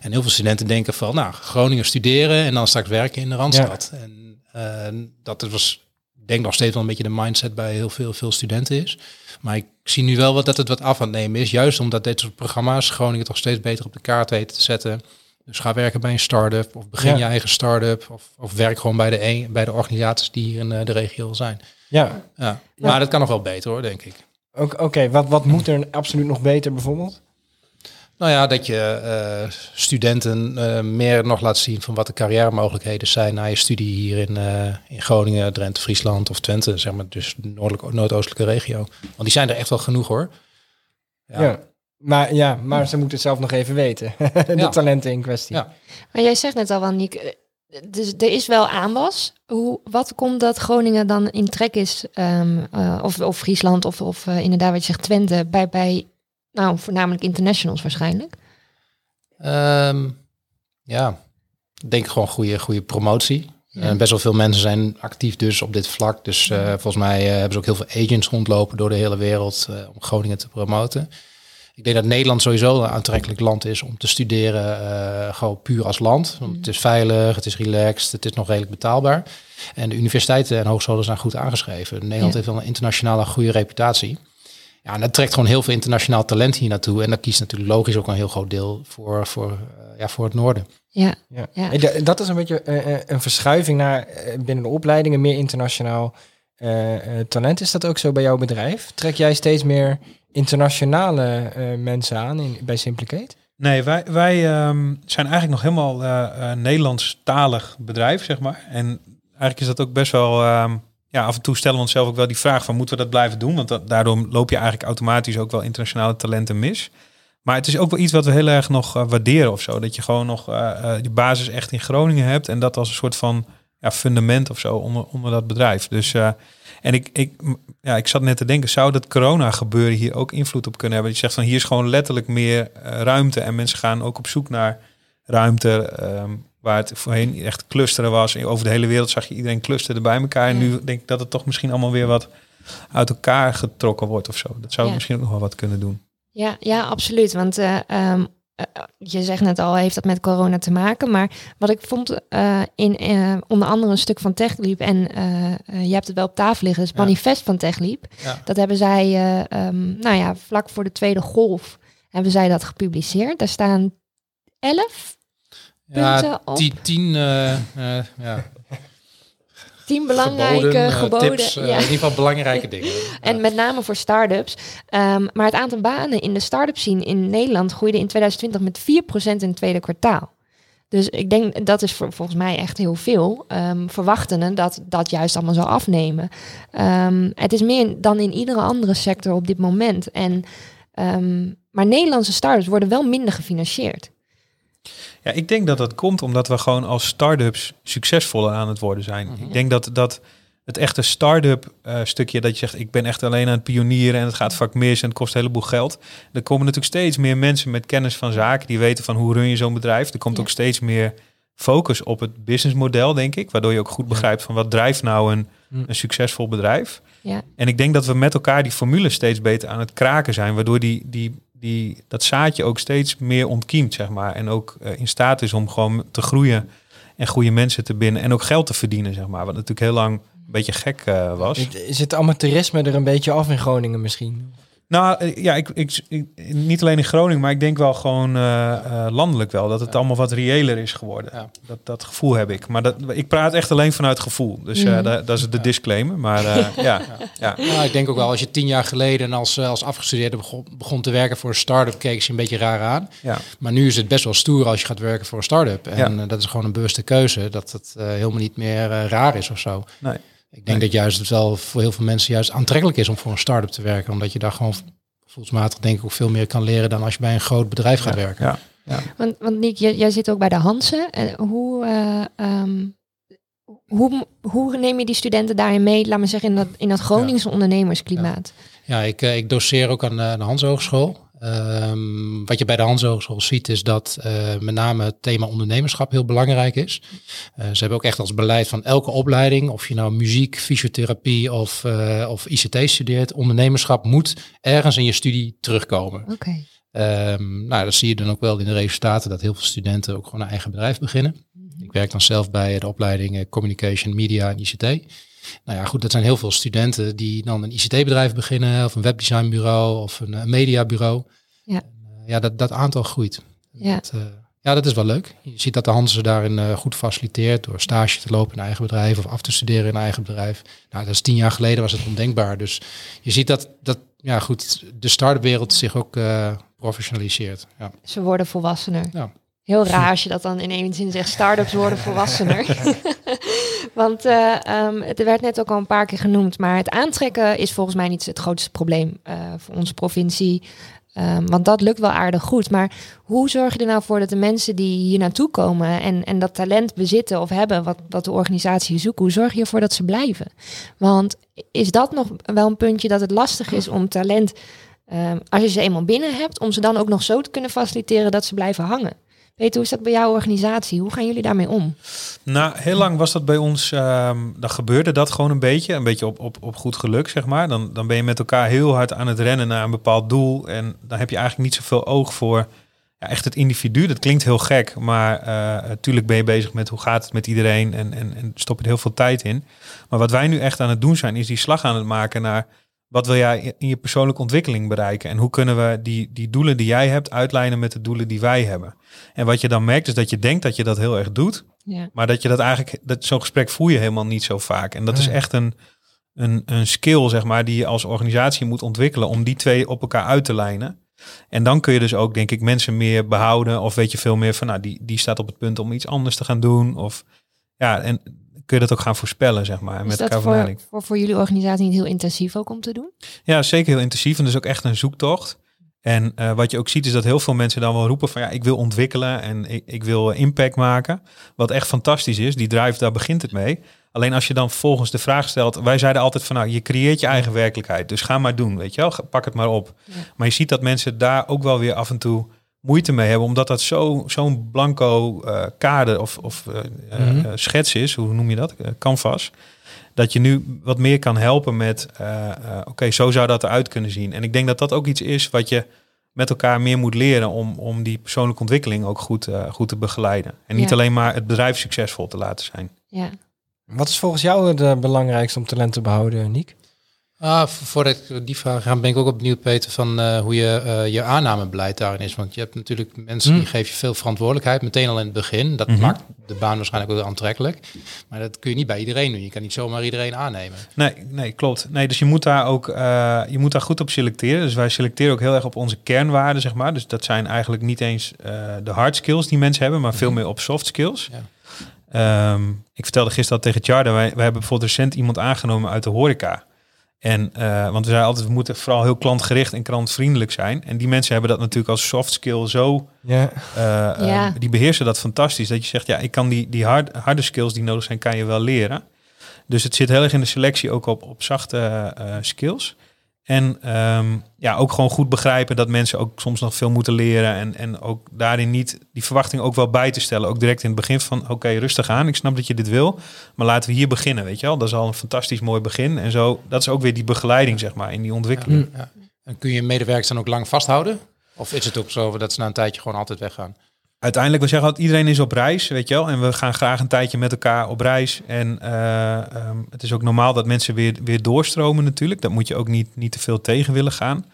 En heel veel studenten denken van, nou, Groningen studeren en dan straks werken in de Randstad. En eh, dat was, ik denk nog steeds wel een beetje de mindset bij heel veel, veel studenten is. Maar ik zie nu wel wat, dat het wat af aan het nemen is. Juist omdat dit soort programma's Groningen toch steeds beter op de kaart weten te zetten. Dus ga werken bij een start-up of begin Ja. je eigen start-up. Of, of werk gewoon bij de, een, bij de organisaties die hier in eh, de regio zijn. Ja, Ja. Maar dat kan nog wel beter hoor, denk ik. ook- oké. Wat, wat moet er absoluut nog beter bijvoorbeeld? Nou ja, dat je eh, studenten eh, meer nog laat zien van wat de carrière-mogelijkheden zijn na je studie hier in, in Groningen, Drenthe, Friesland of Twente, zeg maar, dus de noordelijke, noordoostelijke regio. Want die zijn er echt wel genoeg hoor. Ja. Maar, ja, maar ze moeten het zelf nog even weten. <laughs> de Ja. talenten in kwestie. Ja. Maar jij zegt net al, wel, Niek, eh, dus er is wel aanwas. Hoe, wat komt dat Groningen dan in trek is, ehm, eh, of, of Friesland, of, of eh, inderdaad wat je zegt, Twente, bij, bij nou, voornamelijk internationals waarschijnlijk? Ehm, ja, ik denk gewoon goede, goede promotie. Ja. Best wel veel mensen zijn actief dus op dit vlak. Dus eh, volgens mij hebben ze ook heel veel agents rondlopen door de hele wereld eh, om Groningen te promoten. Ik denk dat Nederland sowieso een aantrekkelijk land is om te studeren, eh, gewoon puur als land. Want het is veilig, het is relaxed, het is nog redelijk betaalbaar. En de universiteiten en hogescholen zijn goed aangeschreven. Nederland Ja. heeft wel een internationale goede reputatie. Ja, en dat trekt gewoon heel veel internationaal talent hier naartoe. En dat kiest natuurlijk logisch ook een heel groot deel voor, voor, eh, ja, voor het noorden. Ja, Ja. Ja. Da- Dat is een beetje eh, een verschuiving naar binnen de opleidingen, meer internationaal. talent. Is dat ook zo bij jouw bedrijf? Trek jij steeds meer internationale eh, mensen aan in, bij Simplicate? Nee, wij, wij ehm, zijn eigenlijk nog helemaal eh, Nederlandstalig bedrijf, zeg maar. En eigenlijk is dat ook best wel... ehm, ja, af en toe stellen we onszelf ook wel die vraag van... moeten we dat blijven doen? Want daardoor loop je eigenlijk automatisch ook wel internationale talenten mis. Maar het is ook wel iets wat we heel erg nog waarderen of zo. Dat je gewoon nog die basis echt in Groningen hebt... en dat als een soort van ja, fundament of zo onder, onder dat bedrijf. Dus... eh, en ik, ik, ja, ik zat net te denken, zou dat corona gebeuren hier ook invloed op kunnen hebben? Je zegt van hier is gewoon letterlijk meer eh, ruimte en mensen gaan ook op zoek naar ruimte ehm, waar het voorheen echt clusteren was. Over de hele wereld zag je iedereen clusteren bij elkaar. En Ja. nu denk ik dat het toch misschien allemaal weer wat uit elkaar getrokken wordt of zo. Dat zou Ja. misschien ook nog wel wat kunnen doen. Ja, ja, absoluut. Want eh, je zegt net al, heeft dat met corona te maken. Maar wat ik vond eh, in eh, onder andere een stuk van TechLeap... en eh, je hebt het wel op tafel liggen, het Ja. manifest van TechLeap. Ja. Dat hebben zij, eh, ehm, nou ja, vlak voor de tweede golf hebben zij dat gepubliceerd. Daar staan elf, Ja, punten op. tien, tien ja, tien belangrijke geboden, eh, geboden. tips, eh, ja. in ieder geval belangrijke dingen. <laughs> En met name voor start-ups. Ehm, maar het aantal banen in de start-up scene in Nederland groeide in 2020 met 4% in het tweede kwartaal. Dus ik denk dat is voor, volgens mij echt heel veel. Verwachtende dat dat juist allemaal zal afnemen. Ehm, het is meer dan in iedere andere sector op dit moment. En, maar Nederlandse start-ups worden wel minder gefinancierd. Ja, ik denk dat dat komt omdat we gewoon als start-ups succesvoller aan het worden zijn. Ik denk dat, dat het echte start-up eh, stukje dat je zegt, ik ben echt alleen aan het pionieren en het gaat vaak mis en het kost een heleboel geld. Er komen natuurlijk steeds meer mensen met kennis van zaken die weten van hoe run je zo'n bedrijf. Er komt Ja. ook steeds meer focus op het businessmodel, denk ik, waardoor je ook goed begrijpt van wat drijft nou een, Hm. een succesvol bedrijf. Ja. En ik denk dat we met elkaar die formule steeds beter aan het kraken zijn, waardoor die, die, die, dat zaadje ook steeds meer ontkiemt, zeg maar. En ook eh, in staat is om gewoon te groeien en goede mensen te binnen en ook geld te verdienen, zeg maar. Wat natuurlijk heel lang een beetje gek eh, was. Het amateurisme er een beetje af in Groningen misschien? Nou eh, ja, ik, ik, ik- niet alleen in Groningen, maar ik denk wel gewoon eh, eh, landelijk wel. Dat het Ja. allemaal wat reëler is geworden. Ja. Dat, dat gevoel heb ik. Maar dat, ik praat echt alleen vanuit gevoel. Dus da- dat is de disclaimer. Maar eh, <laughs> ja, ja. Nou, ik denk ook wel, als je tien jaar geleden als, als afgestudeerde begon, begon te werken voor een start-up, keek je een beetje raar aan. ja. Maar nu is het best wel stoer als je gaat werken voor een start-up. En Ja. dat is gewoon een bewuste keuze, dat het helemaal niet meer raar is of zo. Nee. Ik denk dat juist het wel voor heel veel mensen juist aantrekkelijk is om voor een start-up te werken. Omdat je daar gewoon voelsmatig denk ik ook veel meer kan leren dan als je bij een groot bedrijf gaat werken. Ja. Want, want Nick, jij, jij zit ook bij de Hansen. En hoe, eh, ehm, hoe, hoe neem je die studenten daarin mee, laat maar zeggen, in dat, in dat Groningse ondernemersklimaat? Ja, ik, eh, ik doseer ook aan, de Hans Hogeschool. Ehm, wat je bij de Hans Hogeschool ziet is dat eh, met name het thema ondernemerschap heel belangrijk is. Eh, ze hebben ook echt als beleid van elke opleiding, of je nou muziek, fysiotherapie of, eh, of ICT studeert, ondernemerschap moet ergens in je studie terugkomen. Oké. Ehm, nou, dat zie je dan ook wel in de resultaten dat heel veel studenten ook gewoon een eigen bedrijf beginnen. Ik werk dan zelf bij de opleiding eh, Communication, Media en ICT. Nou ja, goed, dat zijn heel veel studenten die dan een ICT-bedrijf beginnen, of een webdesignbureau, of een, eh, mediabureau. Ja. Eh, ja, dat, dat aantal groeit. Ja. Dat, eh, ja, dat is wel leuk. Je ziet dat de Hansen daarin goed faciliteert door stage te lopen in eigen bedrijf of af te studeren in een eigen bedrijf. Nou, dat is tien jaar geleden was het ondenkbaar. Dus je ziet dat, dat ja goed, de start-up wereld zich ook professionaliseert. Ja. Ze worden volwassener. Ja. Heel raar als je dat dan in één zin zegt. Start-ups worden volwassener. <laughs> Want eh, ehm, het werd net ook al een paar keer genoemd. Maar het aantrekken is volgens mij niet het grootste probleem eh, voor onze provincie. Ehm, want dat lukt wel aardig goed. Maar hoe zorg je er nou voor dat de mensen die hier naartoe komen en, en dat talent bezitten of hebben, wat, de organisatie zoeken, hoe zorg je ervoor dat ze blijven? Want is dat nog wel een puntje dat het lastig is om talent, ehm, als je ze eenmaal binnen hebt, om ze dan ook nog zo te kunnen faciliteren dat ze blijven hangen? Hoe is dat bij jouw organisatie? Hoe gaan jullie daarmee om? Nou, heel lang was dat bij ons, ehm, dan gebeurde dat gewoon een beetje. Een beetje op, op, op goed geluk, zeg maar. Dan, dan ben je met elkaar heel hard aan het rennen naar een bepaald doel. En dan heb je eigenlijk niet zoveel oog voor ja, echt het individu. Dat klinkt heel gek, maar natuurlijk ben je bezig met hoe gaat het met iedereen. En, en, en stop je er heel veel tijd in. Maar wat wij nu echt aan het doen zijn, is die slag aan het maken naar... Wat wil jij in je persoonlijke ontwikkeling bereiken? En hoe kunnen we die, die doelen die jij hebt uitlijnen met de doelen die wij hebben? En wat je dan merkt is dat je denkt dat je dat heel erg doet. Ja. Maar dat je dat eigenlijk, dat, zo'n gesprek voer je helemaal niet zo vaak. En dat is echt een, een, een skill, zeg maar, die je als organisatie moet ontwikkelen om die twee op elkaar uit te lijnen. En dan kun je dus ook, denk ik, mensen meer behouden. Of weet je veel meer van, nou, die, die staat op het punt om iets anders te gaan doen. Of ja, en kun je dat ook gaan voorspellen, zeg maar. en met dat elkaar voor, nadenken. voor, voor jullie organisatie niet heel intensief ook om te doen? Ja, zeker heel intensief. En dus ook echt een zoektocht. En eh, wat je ook ziet is dat heel veel mensen dan wel roepen van ja, ik wil ontwikkelen en ik, ik wil impact maken. Wat echt fantastisch is. Die drive, daar begint het mee. Alleen als je dan volgens de vraag stelt, wij zeiden altijd van nou, je creëert je eigen werkelijkheid. Dus ga maar doen, weet je wel, pak het maar op. Ja. Maar je ziet dat mensen daar ook wel weer af en toe moeite mee hebben, omdat dat zo- zo'n blanco eh, kader of, of eh, eh, Mhm. schets is, hoe noem je dat? Canvas. Dat je nu wat meer kan helpen met, eh, eh, oké, zo zou dat eruit kunnen zien. En ik denk dat dat ook iets is wat je met elkaar meer moet leren om, om die persoonlijke ontwikkeling ook goed, eh, goed te begeleiden. En niet Ja. alleen maar het bedrijf succesvol te laten zijn. Ja. Wat is volgens jou het belangrijkste om talent te behouden, Niek? Ah, vo- voordat ik die vraag ga, ben ik ook op benieuwd, Peter, van eh, hoe je, eh, je aannamebeleid daarin is. Want je hebt natuurlijk mensen die Hm. geven je veel verantwoordelijkheid, meteen al in het begin. Dat Mhm. maakt de baan waarschijnlijk ook aantrekkelijk. Maar dat kun je niet bij iedereen doen. Je kan niet zomaar iedereen aannemen. Nee, nee, klopt. Nee, dus je moet daar ook eh, je moet daar goed op selecteren. Dus wij selecteren ook heel erg op onze kernwaarden, zeg maar. Dus dat zijn eigenlijk niet eens de hard skills die mensen hebben, maar veel meer op soft skills. Ja. Ehm, ik vertelde gisteren al tegen Tjarda, wij, wij hebben bijvoorbeeld recent iemand aangenomen uit de horeca. En, eh, want we zeiden altijd, we moeten vooral heel klantgericht en klantvriendelijk zijn. En die mensen hebben dat natuurlijk als soft skill zo Ja. eh, Ja. eh, die beheersen dat fantastisch. Dat je zegt, ja, ik kan die, die hard, harde skills die nodig zijn, kan je wel leren. Dus het zit heel erg in de selectie ook op, op zachte eh, skills. En ehm, ja, ook gewoon goed begrijpen dat mensen ook soms nog veel moeten leren. En, en ook daarin niet die verwachting ook wel bij te stellen. Ook direct in het begin van, oké, rustig aan. Ik snap dat je dit wil. Maar laten we hier beginnen, weet je wel. Dat is al een fantastisch mooi begin. En zo, dat is ook weer die begeleiding, zeg maar, in die ontwikkeling. En kun je medewerkers dan ook lang vasthouden? Of is het ook zo dat ze na een tijdje gewoon altijd weggaan? Uiteindelijk, we zeggen altijd, iedereen is op reis, weet je wel. En we gaan graag een tijdje met elkaar op reis. En eh, ehm, het is ook normaal dat mensen weer, weer doorstromen natuurlijk. Dat moet je ook niet, niet te veel tegen willen gaan.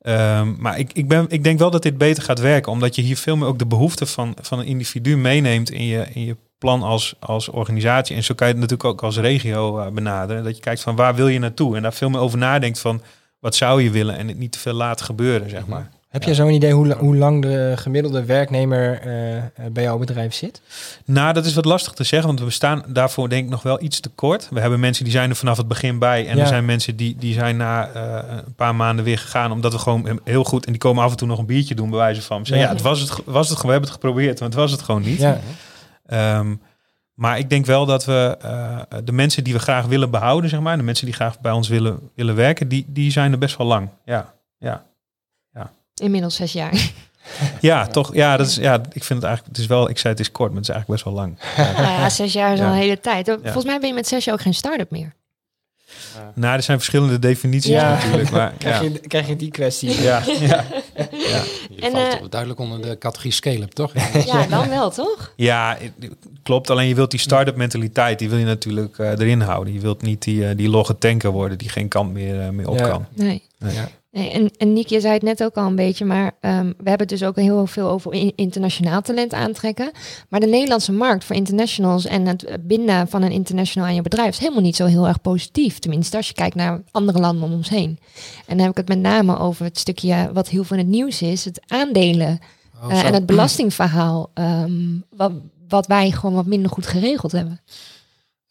Ehm, maar ik, ik, ben, ik denk wel dat dit beter gaat werken. Omdat je hier veel meer ook de behoeften van, van een individu meeneemt in je, in je plan als, als organisatie. En zo kan je het natuurlijk ook als regio eh, benaderen. Dat je kijkt van waar wil je naartoe? En daar veel meer over nadenkt van wat zou je willen. En het niet te veel laat gebeuren, zeg maar. Heb je zo'n idee hoe, hoe lang de gemiddelde werknemer eh, eh, bij jouw bedrijf zit? Nou, dat is wat lastig te zeggen, want we staan daarvoor denk ik nog wel iets te kort. We hebben mensen die zijn er vanaf het begin bij en Ja. er zijn mensen die, die zijn na eh, een paar maanden weer gegaan, omdat we gewoon heel goed, en die komen af en toe nog een biertje doen, bij wijze van. Ze zeggen, Ja. ja, het was het, was het, we hebben het geprobeerd, maar het was het gewoon niet. Ja. Ehm, maar ik denk wel dat we de mensen die we graag willen behouden, zeg maar, de mensen die graag bij ons willen, willen werken, die, die zijn er best wel lang. Ja, ja. Inmiddels zes jaar. <laughs> Ja, toch. Ja, dat is, ja, ik vind het eigenlijk, het is wel, ik zei het is kort, maar het is eigenlijk best wel lang. <laughs> nou ja, zes jaar is al Ja. een hele tijd. Volgens mij ben je met zes jaar ook geen start-up meer. Nou, er zijn verschillende definities Ja. natuurlijk, maar <laughs> Krijg, ja. je, krijg je die kwestie? Ja, ja. Je En, valt toch duidelijk onder de categorie scale-up, toch? Ja, dan wel, toch? ja, het- klopt. Alleen je wilt die start-up mentaliteit, die wil je natuurlijk eh, erin houden. Je wilt niet die, eh, die logge tanker worden die geen kant meer, meer op Ja. kan. Nee. Nee. Nee, en, en Nick, je zei het net ook al een beetje, maar ehm, we hebben het dus ook heel veel over in- internationaal talent aantrekken. Maar de Nederlandse markt voor internationals en het binden van een international aan je bedrijf is helemaal niet zo heel erg positief. Tenminste, als je kijkt naar andere landen om ons heen. En dan heb ik het met name over het stukje wat heel veel in het nieuws is, het aandelen Oh, eh, en het belastingverhaal, ehm, wat, wat wij gewoon wat minder goed geregeld hebben.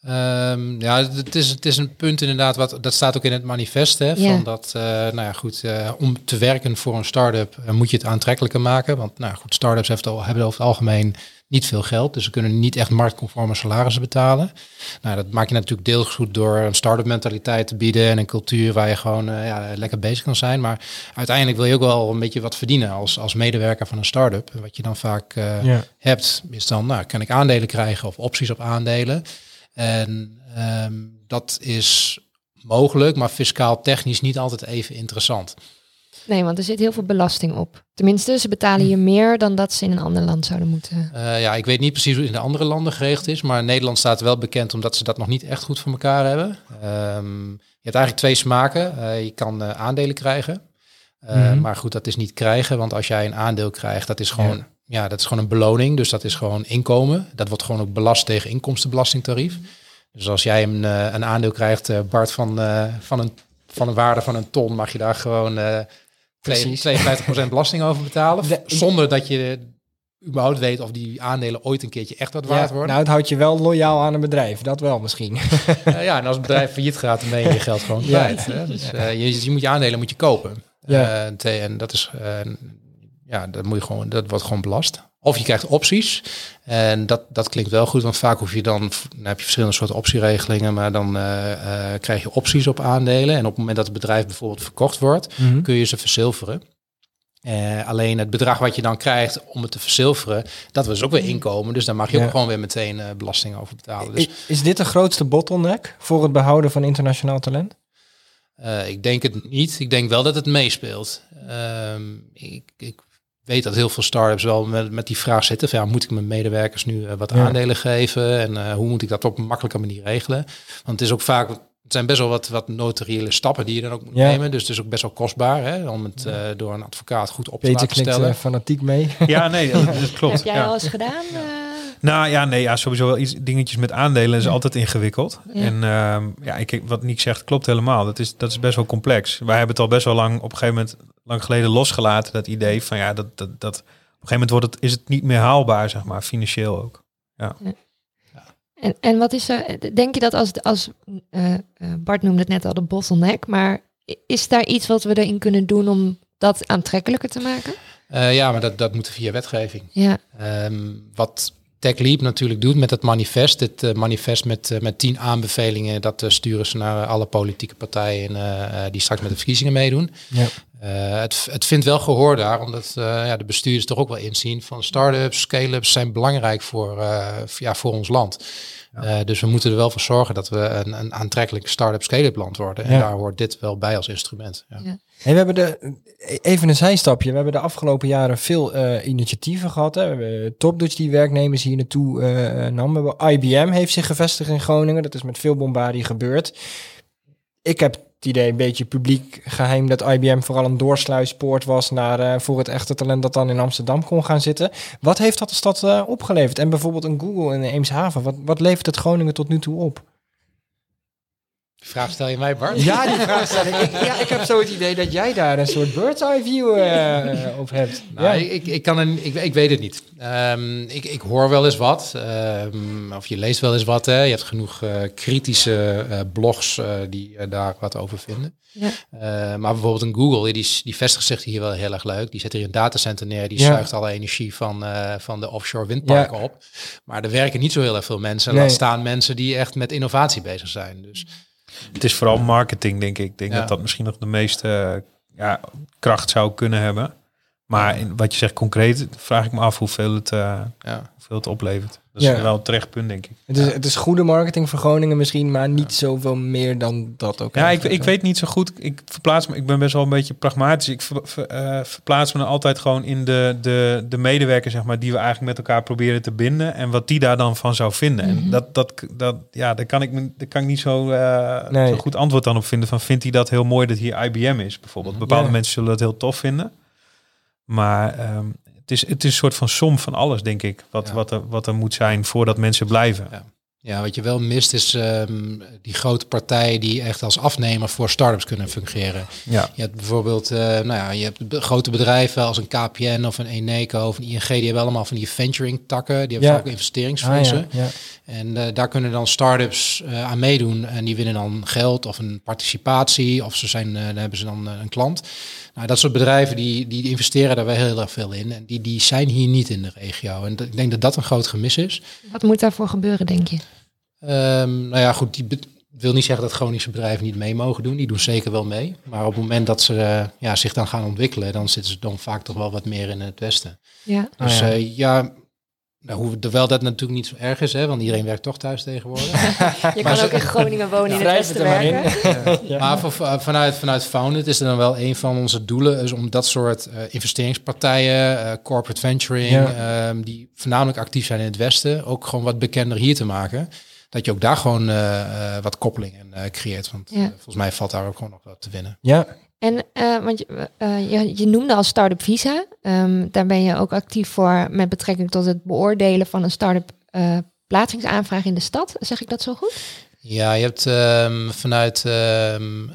Ehm, ja, het is, het is een punt inderdaad, wat, dat staat ook in het manifest. Hè, Ja. van dat, eh, nou ja, goed, eh, om te werken voor een start-up eh, moet je het aantrekkelijker maken. Want nou ja, goed, start-ups heeft al- hebben over het algemeen niet veel geld. Dus ze kunnen niet echt marktconforme salarissen betalen. Nou, dat maak je natuurlijk deels goed door een start-up mentaliteit te bieden en een cultuur waar je gewoon eh, ja, lekker bezig kan zijn. Maar uiteindelijk wil je ook wel een beetje wat verdienen als, als medewerker van een start-up. Wat je dan vaak eh, Ja. hebt, is dan, nou, kan ik aandelen krijgen of opties op aandelen. En ehm, dat is mogelijk, maar fiscaal technisch niet altijd even interessant. Nee, want er zit heel veel belasting op. Tenminste, ze betalen hier meer dan dat ze in een ander land zouden moeten. Eh, ja, ik weet niet precies hoe het in de andere landen geregeld is, maar Nederland staat wel bekend omdat ze dat nog niet echt goed voor elkaar hebben. Ehm, je hebt eigenlijk twee smaken. Eh, je kan eh, aandelen krijgen, Eh, Mhm. maar goed, dat is niet krijgen, want als jij een aandeel krijgt, dat is gewoon, ja. Dat is gewoon een beloning, dus dat is gewoon inkomen. Dat wordt gewoon ook belast tegen inkomstenbelastingtarief. Dus als jij een, eh, een aandeel krijgt, eh, Bart, van, eh, van, een, van een waarde van een ton, mag je daar gewoon Precies. 52% <laughs> belasting over betalen. De- zonder dat je überhaupt weet of die aandelen ooit een keertje echt wat waard Ja, worden. nou, het houdt je wel loyaal aan een bedrijf. Dat wel misschien. <laughs> Ja, en als het bedrijf failliet gaat, dan ben je je geld gewoon Ja. kwijt. Hè? Dus, je, je moet je aandelen moet je kopen. Ja. En dat is, ja, dat moet je gewoon, dat wordt gewoon belast. Of je krijgt opties. En dat, dat klinkt wel goed, want vaak hoef je dan, dan heb je verschillende soorten optieregelingen, maar dan eh, eh, krijg je opties op aandelen. En op het moment dat het bedrijf bijvoorbeeld verkocht wordt, Mhm. kun je ze verzilveren. Eh, alleen het bedrag wat je dan krijgt om het te verzilveren, dat was ook weer inkomen. Dus daar mag je Ja. ook gewoon weer meteen belasting over betalen. Dus I- Is dit de grootste bottleneck voor het behouden van internationaal talent? Ik denk het niet. Ik denk wel dat het meespeelt. Ehm, ik, ik weet dat heel veel startups wel met, met die vraag zitten. Van, ja, moet ik mijn medewerkers nu eh, wat Ja. aandelen geven? En eh, hoe moet ik dat op een makkelijke manier regelen? Want het is ook vaak... Het zijn best wel wat, wat notariële stappen die je dan ook moet Ja. nemen. Dus het is ook best wel kostbaar hè, om het eh, door een advocaat goed op te Peter laten stellen. eh, fanatiek mee. Ja, <laughs> nee, dat, dat klopt. Heb jij ja. al eens gedaan? Nou ja, nee, ja, sowieso wel iets dingetjes met aandelen is Ja. altijd ingewikkeld. Ja. En ehm, ja, ik, wat Niek zegt klopt helemaal. Dat is, dat is best wel complex. Wij hebben het al best wel lang, op een gegeven moment, lang geleden losgelaten. Dat idee van ja, dat, dat, dat op een gegeven moment wordt het, is het niet meer haalbaar, zeg maar, financieel ook. En, en wat is er, denk je dat als, als eh, eh, Bart noemde het net al de bottleneck, maar is daar iets wat we erin kunnen doen om dat aantrekkelijker te maken? Eh, ja, maar dat, dat moet via wetgeving. Ja, Ehm, wat TechLeap natuurlijk doet met het manifest, dit eh, manifest met, eh, met tien aanbevelingen, dat eh, sturen ze naar alle politieke partijen die straks met de verkiezingen meedoen. Ja. Eh, het, het vindt wel gehoor daar, omdat eh, ja, de bestuurders toch ook wel inzien van start-ups, scale-ups zijn belangrijk voor, eh, ja, voor ons land. Eh, dus we moeten er wel voor zorgen dat we een, een aantrekkelijk start-up scale-up land worden. En Ja. daar hoort dit wel bij als instrument. Ja. Ja. Hey, we hebben de, even een zijstapje. We hebben de afgelopen jaren veel eh, initiatieven gehad. Hè. We hebben Topdutch die werknemers hier naartoe eh, nam. We hebben IBM heeft zich gevestigd in Groningen. Dat is met veel bombardie gebeurd. Ik heb het idee, een beetje publiek geheim, dat IBM vooral een doorsluispoort was naar, eh, voor het echte talent dat dan in Amsterdam kon gaan zitten. Wat heeft dat de stad eh, opgeleverd? En bijvoorbeeld een Google in Eemshaven. Wat, wat levert het Groningen tot nu toe op? Die vraag stel je mij, Bart? Ja, die vraag stel ik. ik. Ja, ik heb zo het idee dat jij daar een soort bird's eye view eh, op hebt. Nou, ja. ik, ik, kan een, ik, ik weet het niet. Ehm, ik, ik hoor wel eens wat, ehm, of je leest wel eens wat. Hè. Je hebt genoeg eh, kritische eh, blogs eh, die eh, daar wat over vinden. Ja. Eh, maar bijvoorbeeld een Google, die, die vestigt zich hier wel heel erg leuk. Die zet hier een datacenter neer, die Ja. zuigt alle energie van, eh, van de offshore windparken op. Maar er werken niet zo heel erg veel mensen. Laat Nee. staan mensen die echt met innovatie bezig zijn. Dus Het is vooral marketing, denk ik. Ik denk Ja. dat dat misschien nog de meeste eh, ja, kracht zou kunnen hebben. Maar in, wat je zegt concreet, vraag ik me af hoeveel het, eh, ja. hoeveel het oplevert. Dat is Ja. wel een terecht punt, denk ik. Het, is, het is goede marketing voor Groningen misschien, maar niet zoveel meer dan dat ook. Ja, ik, ik weet niet zo goed. Ik verplaats me. Ik ben best wel een beetje pragmatisch. Ik ver- ver- eh, verplaats me dan altijd gewoon in de, de, de medewerkers, zeg maar, die we eigenlijk met elkaar proberen te binden. En wat die daar dan van zou vinden. Mhm. En dat, dat, dat, ja, daar kan ik, me, daar kan ik niet zo, eh, Nee. zo goed antwoord dan op vinden. Van vindt hij dat heel mooi dat hier IBM is, bijvoorbeeld? Bepaalde Ja. mensen zullen dat heel tof vinden. Maar ehm, het, is, het is een soort van som van alles, denk ik. Wat, Ja. wat, er, wat er moet zijn voordat mensen blijven. Ja. Ja, wat je wel mist is ehm, die grote partijen die echt als afnemer voor startups kunnen fungeren. Ja. Je hebt bijvoorbeeld, eh, nou ja, je hebt grote bedrijven als een KPN of een Eneco of een ING, die hebben allemaal van die venturing takken. Die hebben Ja. ook Ah, investeringsfondsen. ja, ja. En eh, daar kunnen dan startups eh aan meedoen en die winnen dan geld of een participatie of ze zijn, dan hebben ze dan een klant. Nou, dat soort bedrijven die, die investeren daar wel heel erg veel in en die, die zijn hier niet in de regio. En dat- ik denk dat dat een groot gemis is. wat moet daarvoor gebeuren, denk je? Ehm, nou ja, goed, die wil niet zeggen dat Groningse bedrijven niet mee mogen doen. Die doen zeker wel mee. Maar op het moment dat ze eh, ja, zich dan gaan ontwikkelen, dan zitten ze dan vaak toch wel wat meer in het westen. Ja, Ah, Dus ja. eh, ja, nou, hoe, terwijl dat natuurlijk niet zo erg is, hè, want iedereen werkt toch thuis tegenwoordig. <laughs> je kan ook in Groningen wonen in het westen er maar werken. <laughs> Ja. Maar voor- vanuit, vanuit Founded is er dan wel een van onze doelen, is om dat soort eh, investeringspartijen, eh, corporate venturing, Ja. ehm, die voornamelijk actief zijn in het Westen, ook gewoon wat bekender hier te maken. Dat je ook daar gewoon eh, eh, wat koppelingen eh, creëert. Want Ja. eh, volgens mij valt daar ook gewoon nog wat te winnen. ja, En eh, want je, eh, je, je noemde al Startup Visa. Ehm, daar ben je ook actief voor met betrekking tot het beoordelen van een start-up eh, verplaatsingsaanvraag in de stad. Zeg ik dat zo goed? Ja, je hebt ehm, vanuit ehm,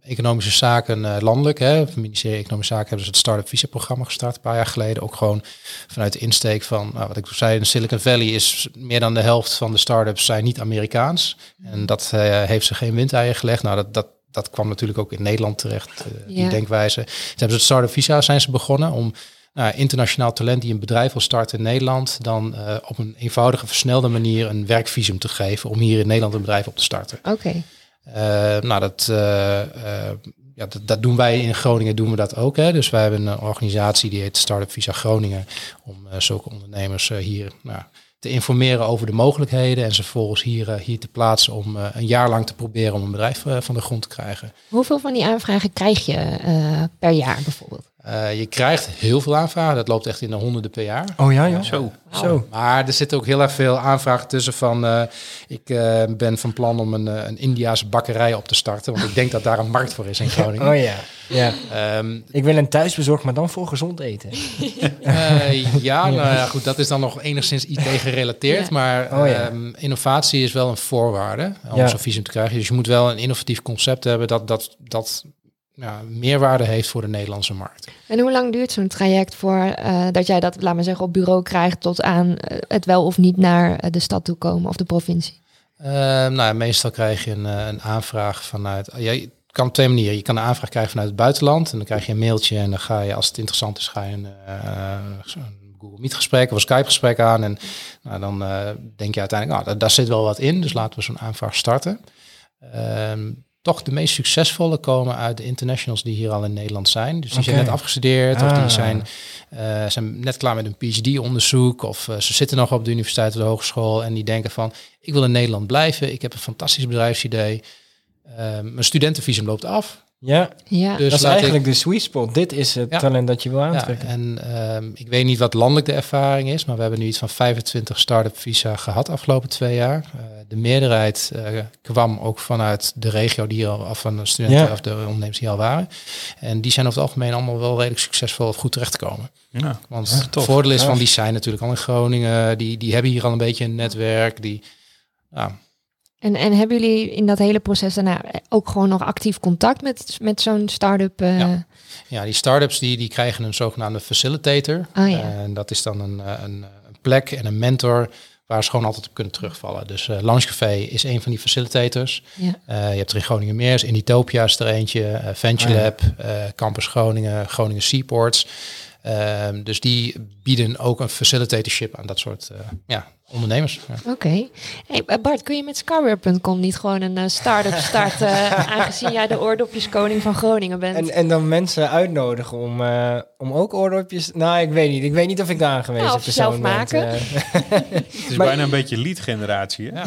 Economische Zaken landelijk, hè, het ministerie Economische Zaken, hebben ze het Startup Visa programma gestart een paar jaar geleden. Ook gewoon vanuit de insteek van, nou, wat ik zei, in Silicon Valley is meer dan de helft van de startups zijn niet Amerikaans. En dat heeft ze geen windeieren gelegd. Nou, dat, dat, dat kwam natuurlijk ook in Nederland terecht, eh, die Ja. denkwijze. Ze hebben ze het Startup Visa zijn ze begonnen om nou, internationaal talent die een bedrijf wil starten in Nederland, dan eh, op een eenvoudige, versnelde manier een werkvisum te geven om hier in Nederland een bedrijf op te starten. Oké. Eh, nou, dat, ja, dat, dat doen wij in Groningen, doen we dat ook. Hè. Dus wij hebben een organisatie die heet Startup Visa Groningen, om zulke ondernemers hier nou, te informeren over de mogelijkheden en ze vervolgens hier, eh, hier te plaatsen om eh, een jaar lang te proberen om een bedrijf eh, van de grond te krijgen. Hoeveel van die aanvragen krijg je per jaar bijvoorbeeld? Eh, je krijgt heel veel aanvragen, dat loopt echt in de honderden per jaar. Oh ja, joh. Zo. Zo. Maar er zitten ook heel erg veel aanvragen tussen van... eh, ik eh, ben van plan om een, een Indiaanse bakkerij op te starten. Want ik denk dat daar een markt voor is in <laughs> Groningen. Oh ja. ja. Ehm, Ik wil een thuisbezorgd, maar dan voor gezond eten. <laughs> eh, ja, nou ja, goed, dat is dan nog enigszins IT gerelateerd. Ja. Maar Oh ja. ehm, innovatie is wel een voorwaarde om Ja. zo'n visum te krijgen. Dus je moet wel een innovatief concept hebben dat, dat, dat ja, meerwaarde heeft voor de Nederlandse markt. En hoe lang duurt zo'n traject voor eh, dat jij dat, laat maar zeggen, op bureau krijgt tot aan eh, het wel of niet naar eh, de stad toe komen of de provincie? Nou, ja, meestal krijg je een, een aanvraag vanuit. Ja, je kan op twee manieren. Je kan een aanvraag krijgen vanuit het buitenland. En dan krijg je een mailtje. En dan ga je, als het interessant is, ga je een, eh, zo'n Google Meet gesprek of een Skype gesprek aan. En nou, dan denk je uiteindelijk, nou, daar, daar zit wel wat in. Dus laten we zo'n aanvraag starten. Ehm, toch de meest succesvolle komen uit de internationals die hier al in Nederland zijn. Dus die zijn net afgestudeerd of Ah. die zijn, eh, zijn net klaar met een PhD-onderzoek. Of eh, ze zitten nog op de universiteit of de hogeschool en die denken van... ik wil in Nederland blijven, ik heb een fantastisch bedrijfsidee. Ehm, mijn studentenvisum loopt af. Ja, Ja, Dus dat is eigenlijk de sweet spot. Dit is het Ja. talent dat je wil Ja, aantrekken. en ehm, ik weet niet wat landelijk de ervaring is, maar we hebben nu iets van 25 start-up visa gehad afgelopen twee jaar. Eh, de meerderheid eh, kwam ook vanuit de regio die al, of van de studenten Ja. of de ondernemers die al waren. En die zijn over het algemeen allemaal wel redelijk succesvol of goed terecht te komen. Ja. Want Ja, het tof. voordeel is Ja. van die zijn natuurlijk al in Groningen, die, die hebben hier al een beetje een netwerk. Die, ja, En, en hebben jullie in dat hele proces daarna ook gewoon nog actief contact met, met zo'n start-up? eh, Ja. Ja, die start-ups die, die krijgen een zogenaamde facilitator. Oh ja. En dat is dan een, eh, een, een plek en een mentor waar ze gewoon altijd op kunnen terugvallen. Dus eh Launchcafé is een van die facilitators. Ja. Eh, je hebt er in Groningen Meers, in Utopia is er eentje, eh, Venture ja. Lab, eh, Campus Groningen, Groningen Seaports. Ehm, dus die bieden ook een facilitatorship aan dat soort eh, ja, ondernemers. Ja. Oké. Hey, eh, Bart, kun je met Skyware.com niet gewoon een eh, start-up starten, <laughs> aangezien jij de oordopjeskoning van Groningen bent? En, en dan mensen uitnodigen om, eh, om ook oordopjes... Nou, ik weet niet. Ik weet niet of ik de aangewezen Nou, of persoon zelf ben. maken. <laughs> Het is Maar- bijna een beetje lead generatie. Hè?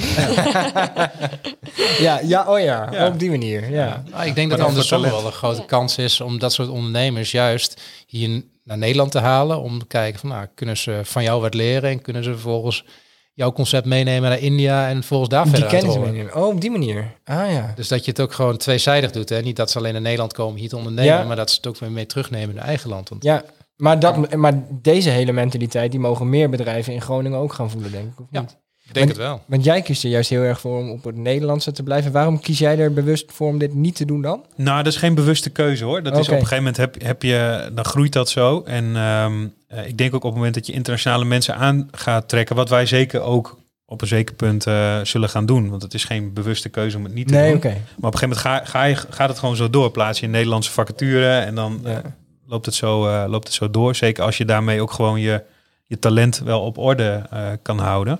<laughs> ja, ja, oh ja, Ja. Op die manier, ja. Nou, ik denk Maar dat andersom wel een grote Ja. kans is om dat soort ondernemers juist hier naar Nederland te halen. Om te kijken van, nou, kunnen ze van jou wat leren en kunnen ze vervolgens jouw concept meenemen naar India en volgens daar Die verder kennis meenemen. Oh, op die manier. Ah ja. Dus dat je het ook gewoon tweezijdig doet. Hè? Niet dat ze alleen naar Nederland komen hier te ondernemen, Ja. maar dat ze het ook weer mee terugnemen in hun eigen land. Want Ja, maar, dat, maar deze hele mentaliteit, die mogen meer bedrijven in Groningen ook gaan voelen, denk ik. Of Ja. niet? Ik denk het wel. Want jij kiest er juist heel erg voor om op het Nederlandse te blijven. Waarom kies jij er bewust voor om dit niet te doen dan? Nou, dat is geen bewuste keuze hoor. Dat is op een gegeven moment heb, heb je, dan groeit dat zo. En ehm, eh, ik denk ook op het moment dat je internationale mensen aan gaat trekken, wat wij zeker ook op een zeker punt eh, zullen gaan doen. Want het is geen bewuste keuze om het niet te Nee, doen. oké. Maar op een gegeven moment ga, ga je, gaat het gewoon zo door. Plaats je een Nederlandse vacature en dan Ja. eh, loopt, het zo, eh, loopt het zo door. Zeker als je daarmee ook gewoon je, je talent wel op orde eh, kan houden.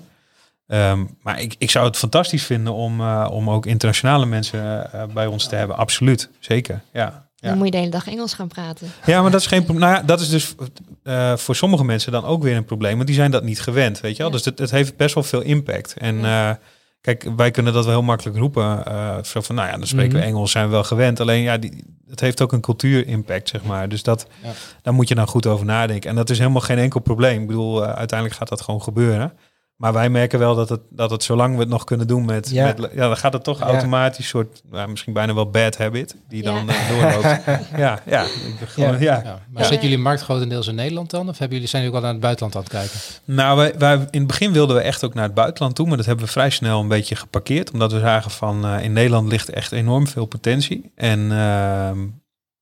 Ehm, maar ik, ik zou het fantastisch vinden om, eh, om ook internationale mensen eh, bij ons te hebben. Absoluut, zeker. Ja. Ja. Dan moet je de hele dag Engels gaan praten. Ja, maar dat is geen Nou ja, dat is dus eh, voor sommige mensen dan ook weer een probleem, want die zijn dat niet gewend, weet je wel. Ja. Dus het, het heeft best wel veel impact. En eh, kijk, wij kunnen dat wel heel makkelijk roepen. eh, zo van, nou ja, dan spreken Mhm. we Engels, zijn we wel gewend. Alleen ja, die, het heeft ook een cultuurimpact, zeg maar. Dus dat, Ja. daar moet je nou goed over nadenken. En dat is helemaal geen enkel probleem. Ik bedoel, uiteindelijk gaat dat gewoon gebeuren. Maar wij merken wel dat het, dat het zolang we het nog kunnen doen met... Ja. met ja, dan gaat het toch Ja. automatisch soort... nou, misschien bijna wel bad habit, die Ja. dan eh, doorloopt. <laughs> ja, ja, ik ben gewoon, ja. Ja. Maar Ja. zitten jullie markt grotendeels in Nederland dan? Of hebben jullie, zijn jullie ook al naar het buitenland aan het kijken? Nou, wij, wij, in het begin wilden we echt ook naar het buitenland toe, maar dat hebben we vrij snel een beetje geparkeerd, omdat we zagen van eh, in Nederland ligt echt enorm veel potentie. En ehm,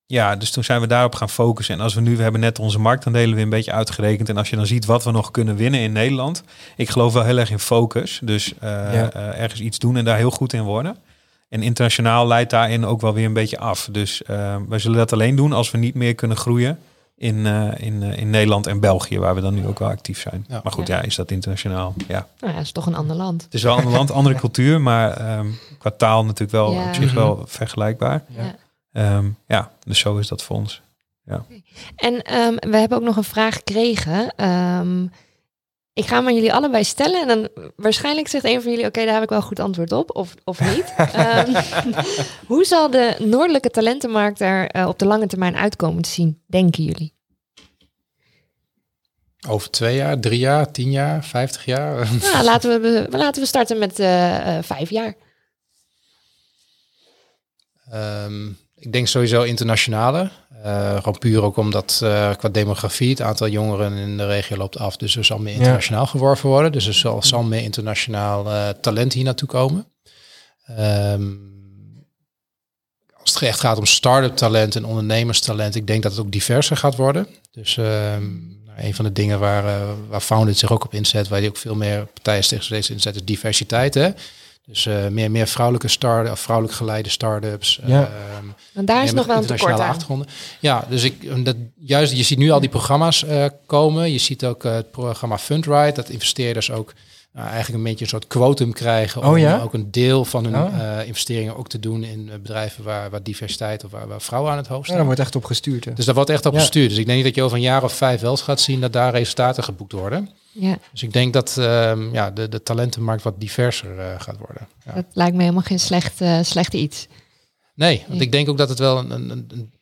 ja, dus toen zijn we daarop gaan focussen. En als we nu, we hebben net onze marktaandelen weer een beetje uitgerekend. En als je dan ziet wat we nog kunnen winnen in Nederland. Ik geloof wel heel erg in focus. Dus eh, Ja. eh, ergens iets doen en daar heel goed in worden. En internationaal leidt daarin ook wel weer een beetje af. Dus eh, wij zullen dat alleen doen als we niet meer kunnen groeien in, eh, in, in Nederland en België, waar we dan nu ook wel actief zijn. Ja. Maar goed, Ja. ja. is dat internationaal? Ja. Nou ja, dat is toch een ander land. Het is wel een ander land, andere cultuur, maar ehm, qua taal natuurlijk wel Ja. op zich wel vergelijkbaar. Ja. Ehm, ja, dus zo is dat voor ons. En ehm, we hebben ook nog een vraag gekregen. Ehm, ik ga hem aan jullie allebei stellen. En dan waarschijnlijk zegt een van jullie... oké, daar heb ik wel goed antwoord op. Of, of niet. <laughs> Ehm, <laughs> hoe zal de noordelijke talentenmarkt er eh, op de lange termijn uitkomen te zien? Denken jullie? Over twee jaar, drie jaar, tien jaar, vijftig jaar? Nou, <laughs> laten, we, laten we starten met eh, eh, vijf jaar. Ehm, ik denk sowieso internationale. Eh, gewoon puur ook omdat eh, qua demografie het aantal jongeren in de regio loopt af. Dus er zal meer internationaal geworven worden. Dus er zal, zal meer internationaal eh, talent hier naartoe komen. Ehm, als het echt gaat om start-up talent en ondernemerstalent, ik denk dat het ook diverser gaat worden. Dus ehm, nou, een van de dingen waar, waar Founded zich ook op inzet, waar die ook veel meer partijen zich steeds inzet, is diversiteit. Hè? Dus eh, meer, meer vrouwelijke start of vrouwelijk geleide start-ups. Ja. ehm, Want daar is nog wel een tekort aan. achtergronden. Ja, dus ik dat, juist je ziet nu al die programma's eh, komen. Je ziet ook eh, het programma Fundride, dat investeerders ook eigenlijk een beetje een soort quotum krijgen om Oh ja? ook een deel van hun Oh. eh, investeringen ook te doen in bedrijven waar, waar diversiteit of waar, waar vrouwen aan het hoofd Ja, staan. daar wordt echt op gestuurd. hè. Dus daar wordt echt op Ja. gestuurd. Dus ik denk niet dat je over een jaar of vijf wel eens gaat zien dat daar resultaten geboekt worden. Ja, Dus ik denk dat ehm, ja, de, de talentenmarkt wat diverser eh, gaat worden. Ja. dat lijkt me helemaal geen slecht, eh, slecht iets. Nee, want Nee. ik denk ook dat het wel een, een, een-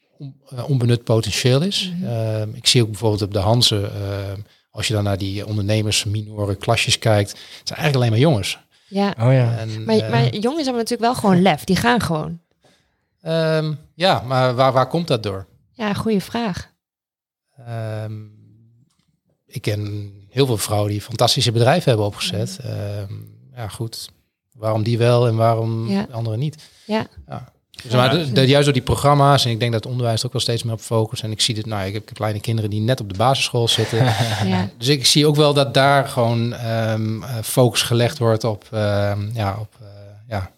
eh, onbenut potentieel is. Ehm, ik zie ook bijvoorbeeld op de Hanse, ehm, als je dan naar die ondernemers, minoren, klasjes kijkt, het zijn eigenlijk alleen maar jongens. Ja. Oh ja. En, Maar, maar jongens hebben natuurlijk wel gewoon lef. Die gaan gewoon. ehm, ja, maar waar, waar komt dat door? Ja, goede vraag. Ehm, ik ken heel veel vrouwen die fantastische bedrijven hebben opgezet. Ehm, ja, goed. Waarom die wel en waarom Ja. de anderen niet? Ja. Dus maar de- de- juist door die programma's, en ik denk dat het onderwijs er ook wel steeds meer op focust. En ik zie dit, nou, ik heb kleine kinderen die net op de basisschool zitten. <laughs> Ja. Dus ik zie ook wel dat daar gewoon ehm, eh, focus gelegd wordt op, ehm, ja, op eh, ja,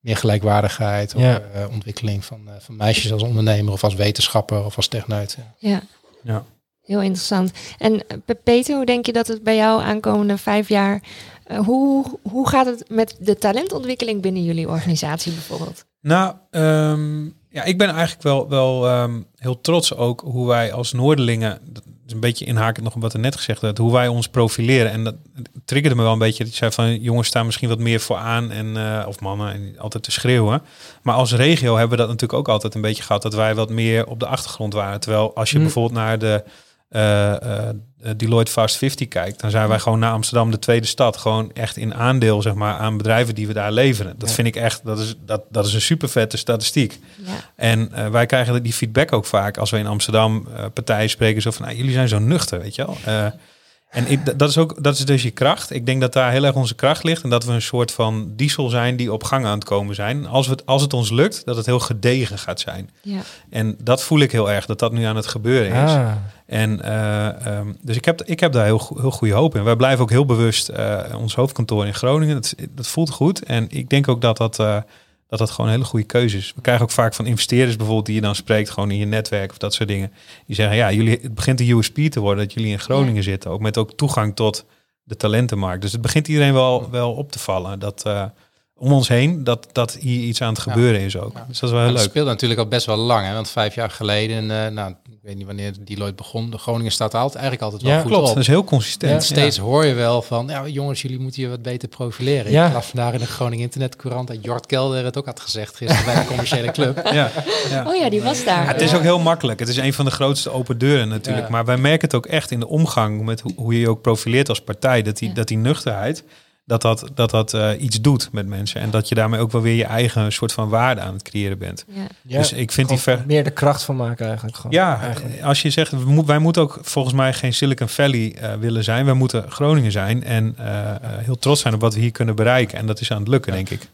meer gelijkwaardigheid, op Ja. eh, ontwikkeling van, eh, van meisjes als ondernemer of als wetenschapper of als techneut. Ja. ja. Heel interessant. En eh, Pe- Peter, hoe denk je dat het bij jou aankomende vijf jaar... eh, hoe, hoe gaat het met de talentontwikkeling binnen jullie organisatie bijvoorbeeld? Nou, ehm, ja, ik ben eigenlijk wel, wel ehm, heel trots ook hoe wij als Noorderlingen, dat is een beetje inhakend nog op wat er net gezegd werd, hoe wij ons profileren. En dat triggerde me wel een beetje dat je zei van jongens staan misschien wat meer voor aan en eh, of mannen en altijd te schreeuwen. Maar als regio hebben we dat natuurlijk ook altijd een beetje gehad dat wij wat meer op de achtergrond waren. Terwijl als je Hmm. bijvoorbeeld naar de eh, eh, Deloitte Fast 50 kijkt, dan zijn wij gewoon na Amsterdam de tweede stad. Gewoon echt in aandeel zeg maar, aan bedrijven die we daar leveren. Dat Ja. vind ik echt, dat is, dat, dat is een super vette statistiek. Ja. En eh, wij krijgen die feedback ook vaak als we in Amsterdam partijen spreken. Zo van, nou, jullie zijn zo nuchter, weet je wel. En ik, dat, is ook, dat is dus je kracht. Ik denk dat daar heel erg onze kracht ligt. En dat we een soort van diesel zijn die op gang aan het komen zijn. Als, we het, als het ons lukt, dat het heel gedegen gaat zijn. Ja. En dat voel ik heel erg, dat dat nu aan het gebeuren is. Ah. En eh, ehm, dus ik heb, ik heb daar heel, heel goede hoop in. Wij blijven ook heel bewust eh, ons hoofdkantoor in Groningen. Dat, dat voelt goed. En ik denk ook dat dat, eh, dat dat gewoon een hele goede keuze is. We krijgen ook vaak van investeerders bijvoorbeeld die je dan spreekt, gewoon in je netwerk of dat soort dingen. Die zeggen, ja, jullie, het begint een USP te worden dat jullie in Groningen zitten. Ook met ook toegang tot de talentenmarkt. Dus het begint iedereen wel, wel op te vallen. Dat, eh, om ons heen dat, dat hier iets aan het gebeuren is ook. Ja. Dus dat is wel heel leuk. speelde natuurlijk al best wel lang. Hè? Want vijf jaar geleden, eh, nou, ik weet niet wanneer Deloitte begon. De Groningen staat altijd, eigenlijk altijd wel Ja, goed Klopt, op. dat is heel consistent. Ja. Steeds hoor je wel van, ja, jongens, jullie moeten je wat beter profileren. Ja. Ik las vandaag in de Groningen Internetcourant dat Jort Kelder het ook had gezegd gisteren bij de commerciële club. <laughs> Ja, ja. Oh ja, die was daar. Ja, het is ook heel makkelijk. Het is een van de grootste open deuren natuurlijk. Ja. Maar wij merken het ook echt in de omgang met hoe, hoe je je ook profileert als partij. Dat die, Ja. dat die nuchterheid, dat dat, dat, dat eh, iets doet met mensen. En dat je daarmee ook wel weer je eigen soort van waarde aan het creëren bent. Ja. Ja, dus ik vind die ver... meer de kracht van maken eigenlijk. Gewoon. Ja, eigenlijk. als je zegt, wij moeten ook volgens mij geen Silicon Valley eh, willen zijn. Wij moeten Groningen zijn en eh, eh, heel trots zijn op wat we hier kunnen bereiken. En dat is aan het lukken, denk ik.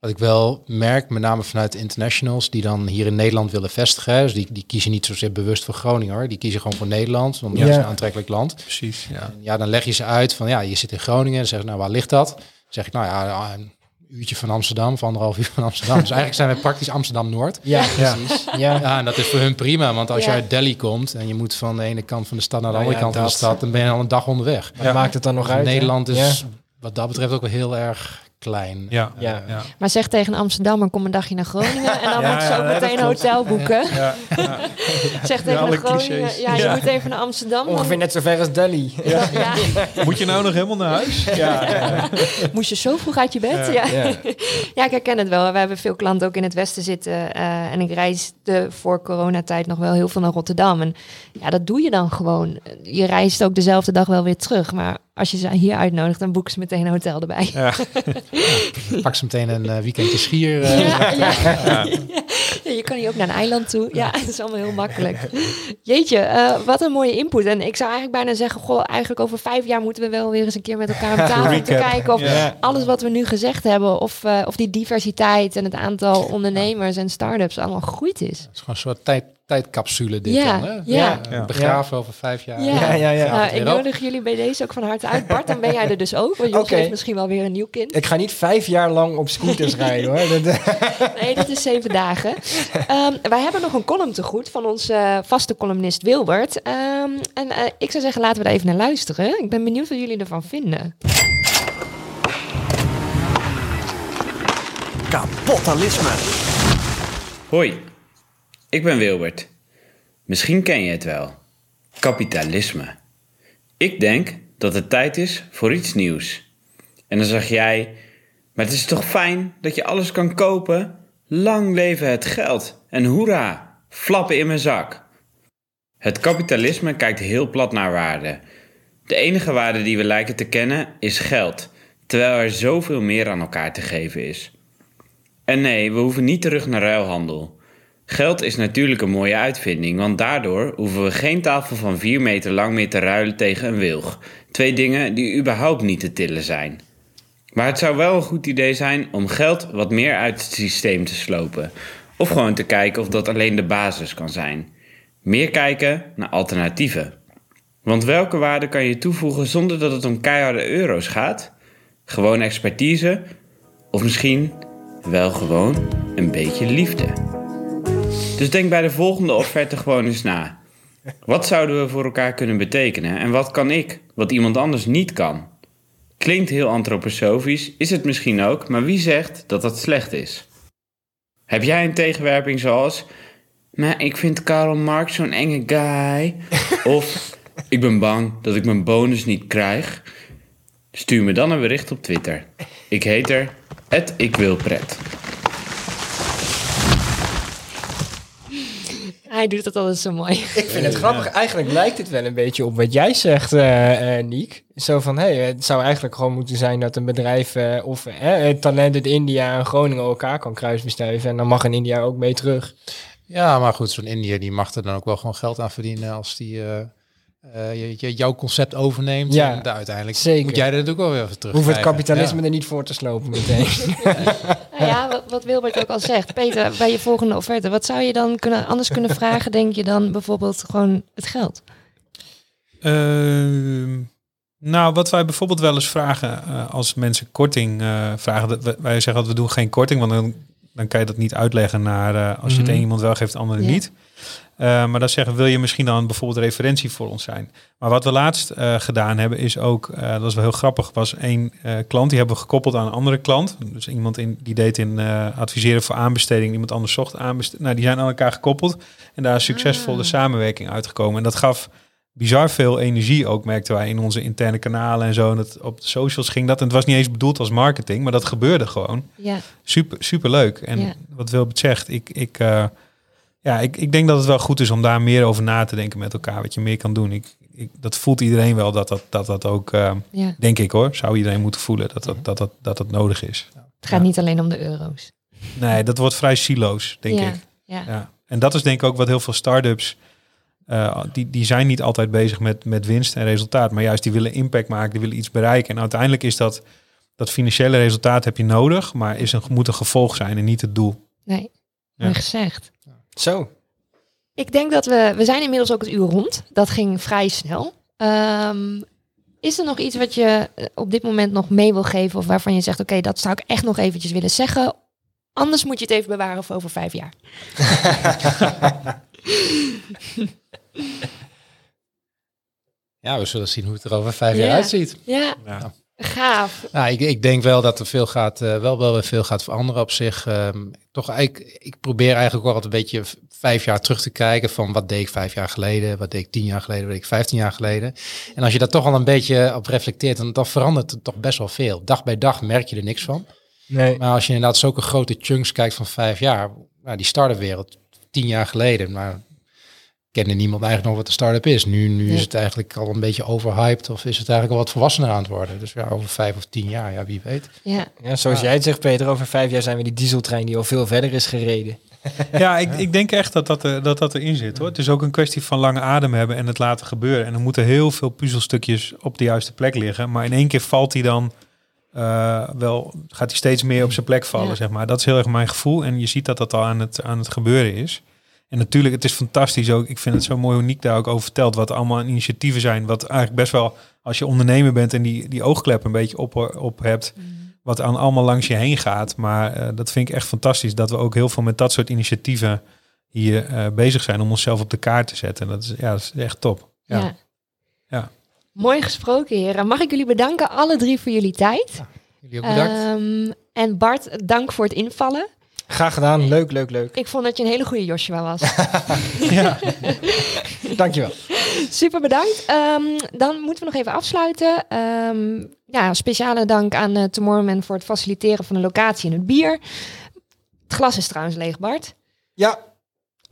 Wat ik wel merk, met name vanuit internationals die dan hier in Nederland willen vestigen. Dus die, die kiezen niet zozeer bewust voor Groningen hoor. Die kiezen gewoon voor Nederland, omdat Ja. het is een aantrekkelijk land. Precies, ja. En ja, dan leg je ze uit van ja, je zit in Groningen. Dan zeg ik, nou waar ligt dat? Dan zeg ik, nou ja, een uurtje van Amsterdam, of anderhalf uur van Amsterdam. Dus eigenlijk zijn we praktisch Amsterdam-Noord. Ja, ja. ja. Ja, en dat is voor hun prima, want als Ja. je uit Delhi komt en je moet van de ene kant van de stad naar de Nou andere ja, kant van de dat. stad, dan ben je al een dag onderweg. Wat maakt het dan nog uit? hè? Nederland is Ja. wat dat betreft ook wel heel erg klein. Ja, Ja. ja. Maar zeg tegen Amsterdam, en kom een dagje naar Groningen. En dan Ja, moeten ze ja, ook meteen een hotel boeken. ja. <laughs> Zeg tegen de Groningen, clichés. ja, je Ja. moet even naar Amsterdam. dan- Ongeveer net zo ver als Delhi. Ja. Ja. <laughs> Moet je nou nog helemaal naar huis? Ja, <laughs> Moest je zo vroeg uit je bed? Ja, ja. Ja. ik herken het wel. We hebben veel klanten ook in het westen zitten. eh, en ik reisde voor coronatijd nog wel heel veel naar Rotterdam. En ja, dat doe je dan gewoon. Je reist ook dezelfde dag wel weer terug. Maar als je ze hier uitnodigt, dan boeken ze meteen een hotel erbij. ja. <laughs> Pak ze meteen een eh, weekendje schier. eh, Ja, ja. <laughs> Ja, je kan hier ook naar een eiland toe. Ja, <laughs> dat is allemaal heel makkelijk. Jeetje, eh, wat een mooie input. En ik zou eigenlijk bijna zeggen, goh, eigenlijk over vijf jaar moeten we wel weer eens een keer met elkaar aan tafel om te kijken of Ja. alles wat we nu gezegd hebben, of, eh, of die diversiteit en het aantal ondernemers en start-ups allemaal gegroeid is. Het is gewoon een soort tijd, tijdcapsule dit Ja, dan. Hè? ja. Eh, Ja. Begraven over vijf jaar. Ja. Ja, ja, Nou, ik nodig jullie bij deze ook van harte uit. Bart, dan ben jij er dus ook. Want Oké. heeft misschien wel weer een nieuw kind. Ik ga niet vijf jaar lang op scooters <laughs> rijden hoor. Dat, Nee, dat is zeven dagen. Ehm, wij hebben nog een column te goed van onze eh, vaste columnist Wilbert. Ehm, en eh, ik zou zeggen, laten we daar even naar luisteren. Ik ben benieuwd wat jullie ervan vinden. Kapitalisme. Hoi, ik ben Wilbert. Misschien ken je het wel. Kapitalisme. Ik denk dat het tijd is voor iets nieuws. En dan zeg jij, maar het is toch fijn dat je alles kan kopen? Lang leven het geld. En hoera, flappen in mijn zak. Het kapitalisme kijkt heel plat naar waarde. De enige waarde die we lijken te kennen is geld, terwijl er zoveel meer aan elkaar te geven is. En nee, we hoeven niet terug naar ruilhandel. Geld is natuurlijk een mooie uitvinding, want daardoor hoeven we geen tafel van 4 meter lang meer te ruilen tegen een wilg. Twee dingen die überhaupt niet te tillen zijn. Maar het zou wel een goed idee zijn om geld wat meer uit het systeem te slopen. Of gewoon te kijken of dat alleen de basis kan zijn. Meer kijken naar alternatieven. Want welke waarde kan je toevoegen zonder dat het om keiharde euro's gaat? Gewoon expertise? Of misschien wel gewoon een beetje liefde. Dus denk bij de volgende offerte gewoon eens na. Wat zouden we voor elkaar kunnen betekenen en wat kan ik, wat iemand anders niet kan? Klinkt heel antroposofisch, is het misschien ook, maar wie zegt dat dat slecht is? Heb jij een tegenwerping zoals... Maar ik vind Karl Marx zo'n enge guy. <laughs> Of ik ben bang dat ik mijn bonus niet krijg. Stuur me dan een bericht op Twitter. Ik heet er ik wil pret. Hij doet dat altijd zo mooi. ik vind het grappig. Eigenlijk lijkt het wel een beetje op wat jij zegt, eh eh, Niek. Zo van, hey, het zou eigenlijk gewoon moeten zijn dat een bedrijf eh, of het talent uit India en Groningen elkaar kan kruisbestuiven. En dan mag in India ook mee terug. Ja, maar goed, zo'n Indiër die mag er dan ook wel gewoon geld aan verdienen als die eh, je, jouw concept overneemt. Ja, en daar uiteindelijk zeker. moet jij er natuurlijk wel weer even terug. Hoef het kapitalisme er niet voor te slopen meteen. <laughs> Nou ja, wat, wat Wilbert ook al zegt. Peter, bij je volgende offerte, wat zou je dan kunnen, anders kunnen vragen, denk je dan bijvoorbeeld gewoon het geld? Ehm, nou, wat wij bijvoorbeeld wel eens vragen eh, als mensen korting eh, vragen. Dat wij, wij zeggen dat we doen geen korting, want dan, dan kan je dat niet uitleggen naar eh, als je het Mhm. een iemand wel geeft, de andere Ja. niet. Eh, maar dat zeggen, wil je misschien dan bijvoorbeeld referentie voor ons zijn? Maar wat we laatst eh, gedaan hebben, is ook, eh, dat was wel heel grappig, was één klant, die hebben we gekoppeld aan een andere klant. Dus iemand in, die deed in adviseren voor aanbesteding, iemand anders zocht aanbesteding. Nou, die zijn aan elkaar gekoppeld en daar is succesvol de samenwerking uitgekomen. En dat gaf bizar veel energie ook, merkten wij in onze interne kanalen en zo. En het, op de socials ging dat. En het was niet eens bedoeld als marketing, maar dat gebeurde gewoon. Ja, Super, super leuk. En Ja. wat Wilbert zegt, ik, ik, ja, ik, ik denk dat het wel goed is om daar meer over na te denken met elkaar. Wat je meer kan doen. Ik, ik, dat voelt iedereen wel dat dat, dat, dat ook, eh, ja. denk ik hoor, zou iedereen moeten voelen dat dat, dat, dat, dat, dat nodig is. Het gaat niet alleen om de euro's. Nee, dat wordt vrij siloos, denk ja. ik. Ja. Ja. En dat is denk ik ook wat heel veel start-ups, eh, die, die zijn niet altijd bezig met, met winst en resultaat. Maar juist die willen impact maken, die willen iets bereiken. En uiteindelijk is dat, dat financiële resultaat heb je nodig, maar is een, moet een gevolg zijn en niet het doel. Nee, Ja. gezegd. Zo. Ik denk dat we, we zijn inmiddels ook het uur rond. Dat ging vrij snel. Ehm, is er nog iets wat je eh, op dit moment nog mee wil geven of waarvan je zegt, oké, dat zou ik echt nog eventjes willen zeggen. Anders moet je het even bewaren voor over vijf jaar. <laughs> Ja, we zullen zien hoe het er over vijf Ja. jaar uitziet. Ja, Ja. Gaaf. Nou, ik, ik denk wel dat er veel gaat, eh, wel, wel weer veel gaat veranderen op zich. Ehm, toch, ik, ik probeer eigenlijk ook altijd een beetje vijf jaar terug te kijken van wat deed ik vijf jaar geleden, wat deed ik tien jaar geleden, wat deed ik vijftien jaar geleden. En als je daar toch al een beetje op reflecteert, dan, dan verandert het toch best wel veel. Dag bij dag merk je er niks van. Nee. Maar als je inderdaad zulke grote chunks kijkt van vijf jaar, nou, die start-up wereld, tien jaar geleden, maar kende niemand eigenlijk nog wat de start-up is. Nu, nu is het eigenlijk al een beetje overhyped of is het eigenlijk al wat volwassener aan het worden. Dus ja, over vijf of tien jaar, ja, wie weet. Ja, Ja, zoals jij het zegt, Peter, over vijf jaar zijn we die dieseltrein die al veel verder is gereden. Ja, ik, ik denk echt dat dat, er, dat dat erin zit hoor. Het is ook een kwestie van lange adem hebben en het laten gebeuren. En er moeten heel veel puzzelstukjes op de juiste plek liggen. Maar in één keer valt hij dan eh, wel, gaat hij steeds meer op zijn plek vallen, Ja. zeg maar. Dat is heel erg mijn gevoel. En je ziet dat dat al aan het, aan het gebeuren is. En natuurlijk, het is fantastisch ook. Ik vind het zo mooi hoe Nick daar ook over vertelt. Wat allemaal initiatieven zijn. Wat eigenlijk best wel, als je ondernemer bent en die, die oogklep een beetje op, op hebt. Wat aan allemaal langs je heen gaat. Maar eh, dat vind ik echt fantastisch. Dat we ook heel veel met dat soort initiatieven hier eh, bezig zijn. Om onszelf op de kaart te zetten. Dat is, ja, dat is echt top. Ja. ja. Ja. Mooi gesproken, heren. Mag ik jullie bedanken, alle drie, voor jullie tijd. Jullie ook bedankt. Ehm, en Bart, dank voor het invallen. Graag gedaan. Leuk, leuk, leuk. Ik vond dat je een hele goede Joshua was. <laughs> Dankjewel. Super bedankt. Ehm, dan moeten we nog even afsluiten. Ehm, ja, speciale dank aan uh, Tomorrowman voor het faciliteren van de locatie en het bier. Het glas is trouwens leeg, Bart. Ja.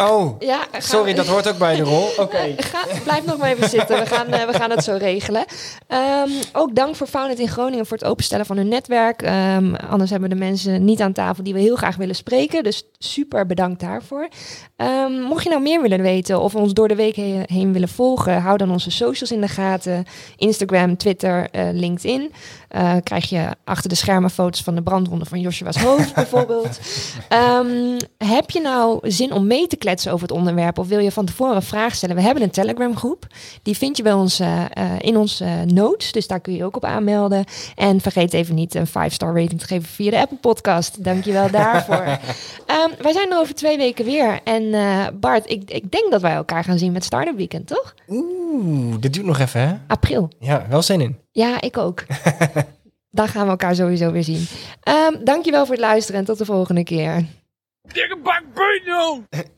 Oh, Ja, sorry, we- dat hoort ook bij de rol. <laughs> Oké. Ga, blijf nog maar even zitten. We gaan, eh, we gaan het zo regelen. Ehm, ook dank voor Founded in Groningen voor het openstellen van hun netwerk. Ehm, anders hebben we de mensen niet aan tafel die we heel graag willen spreken. Dus super bedankt daarvoor. Ehm, mocht je nou meer willen weten of ons door de week he- heen willen volgen, hou dan onze socials in de gaten. Instagram, Twitter, eh, LinkedIn. Eh, krijg je achter de schermen foto's van de brandwonden van Joshua's hoofd bijvoorbeeld. <laughs> Heb je nou zin om mee te kletsen over het onderwerp of wil je van tevoren een vraag stellen? We hebben een Telegram groep. Die vind je bij ons eh, eh, in onze notes. Dus daar kun je ook op aanmelden. En vergeet even niet een 5-star rating te geven via de Apple Podcast. Dankjewel daarvoor. <laughs> Ehm, wij zijn er over twee weken weer. En eh, Bart, ik, ik denk dat wij elkaar gaan zien met Startup Weekend, toch? Oeh, dit duurt nog even, hè? April. Ja, wel zin in. Ja, ik ook. <laughs> Dan gaan we elkaar sowieso weer zien. Ehm dankjewel voor het luisteren en tot de volgende keer. Dikke bak! <laughs>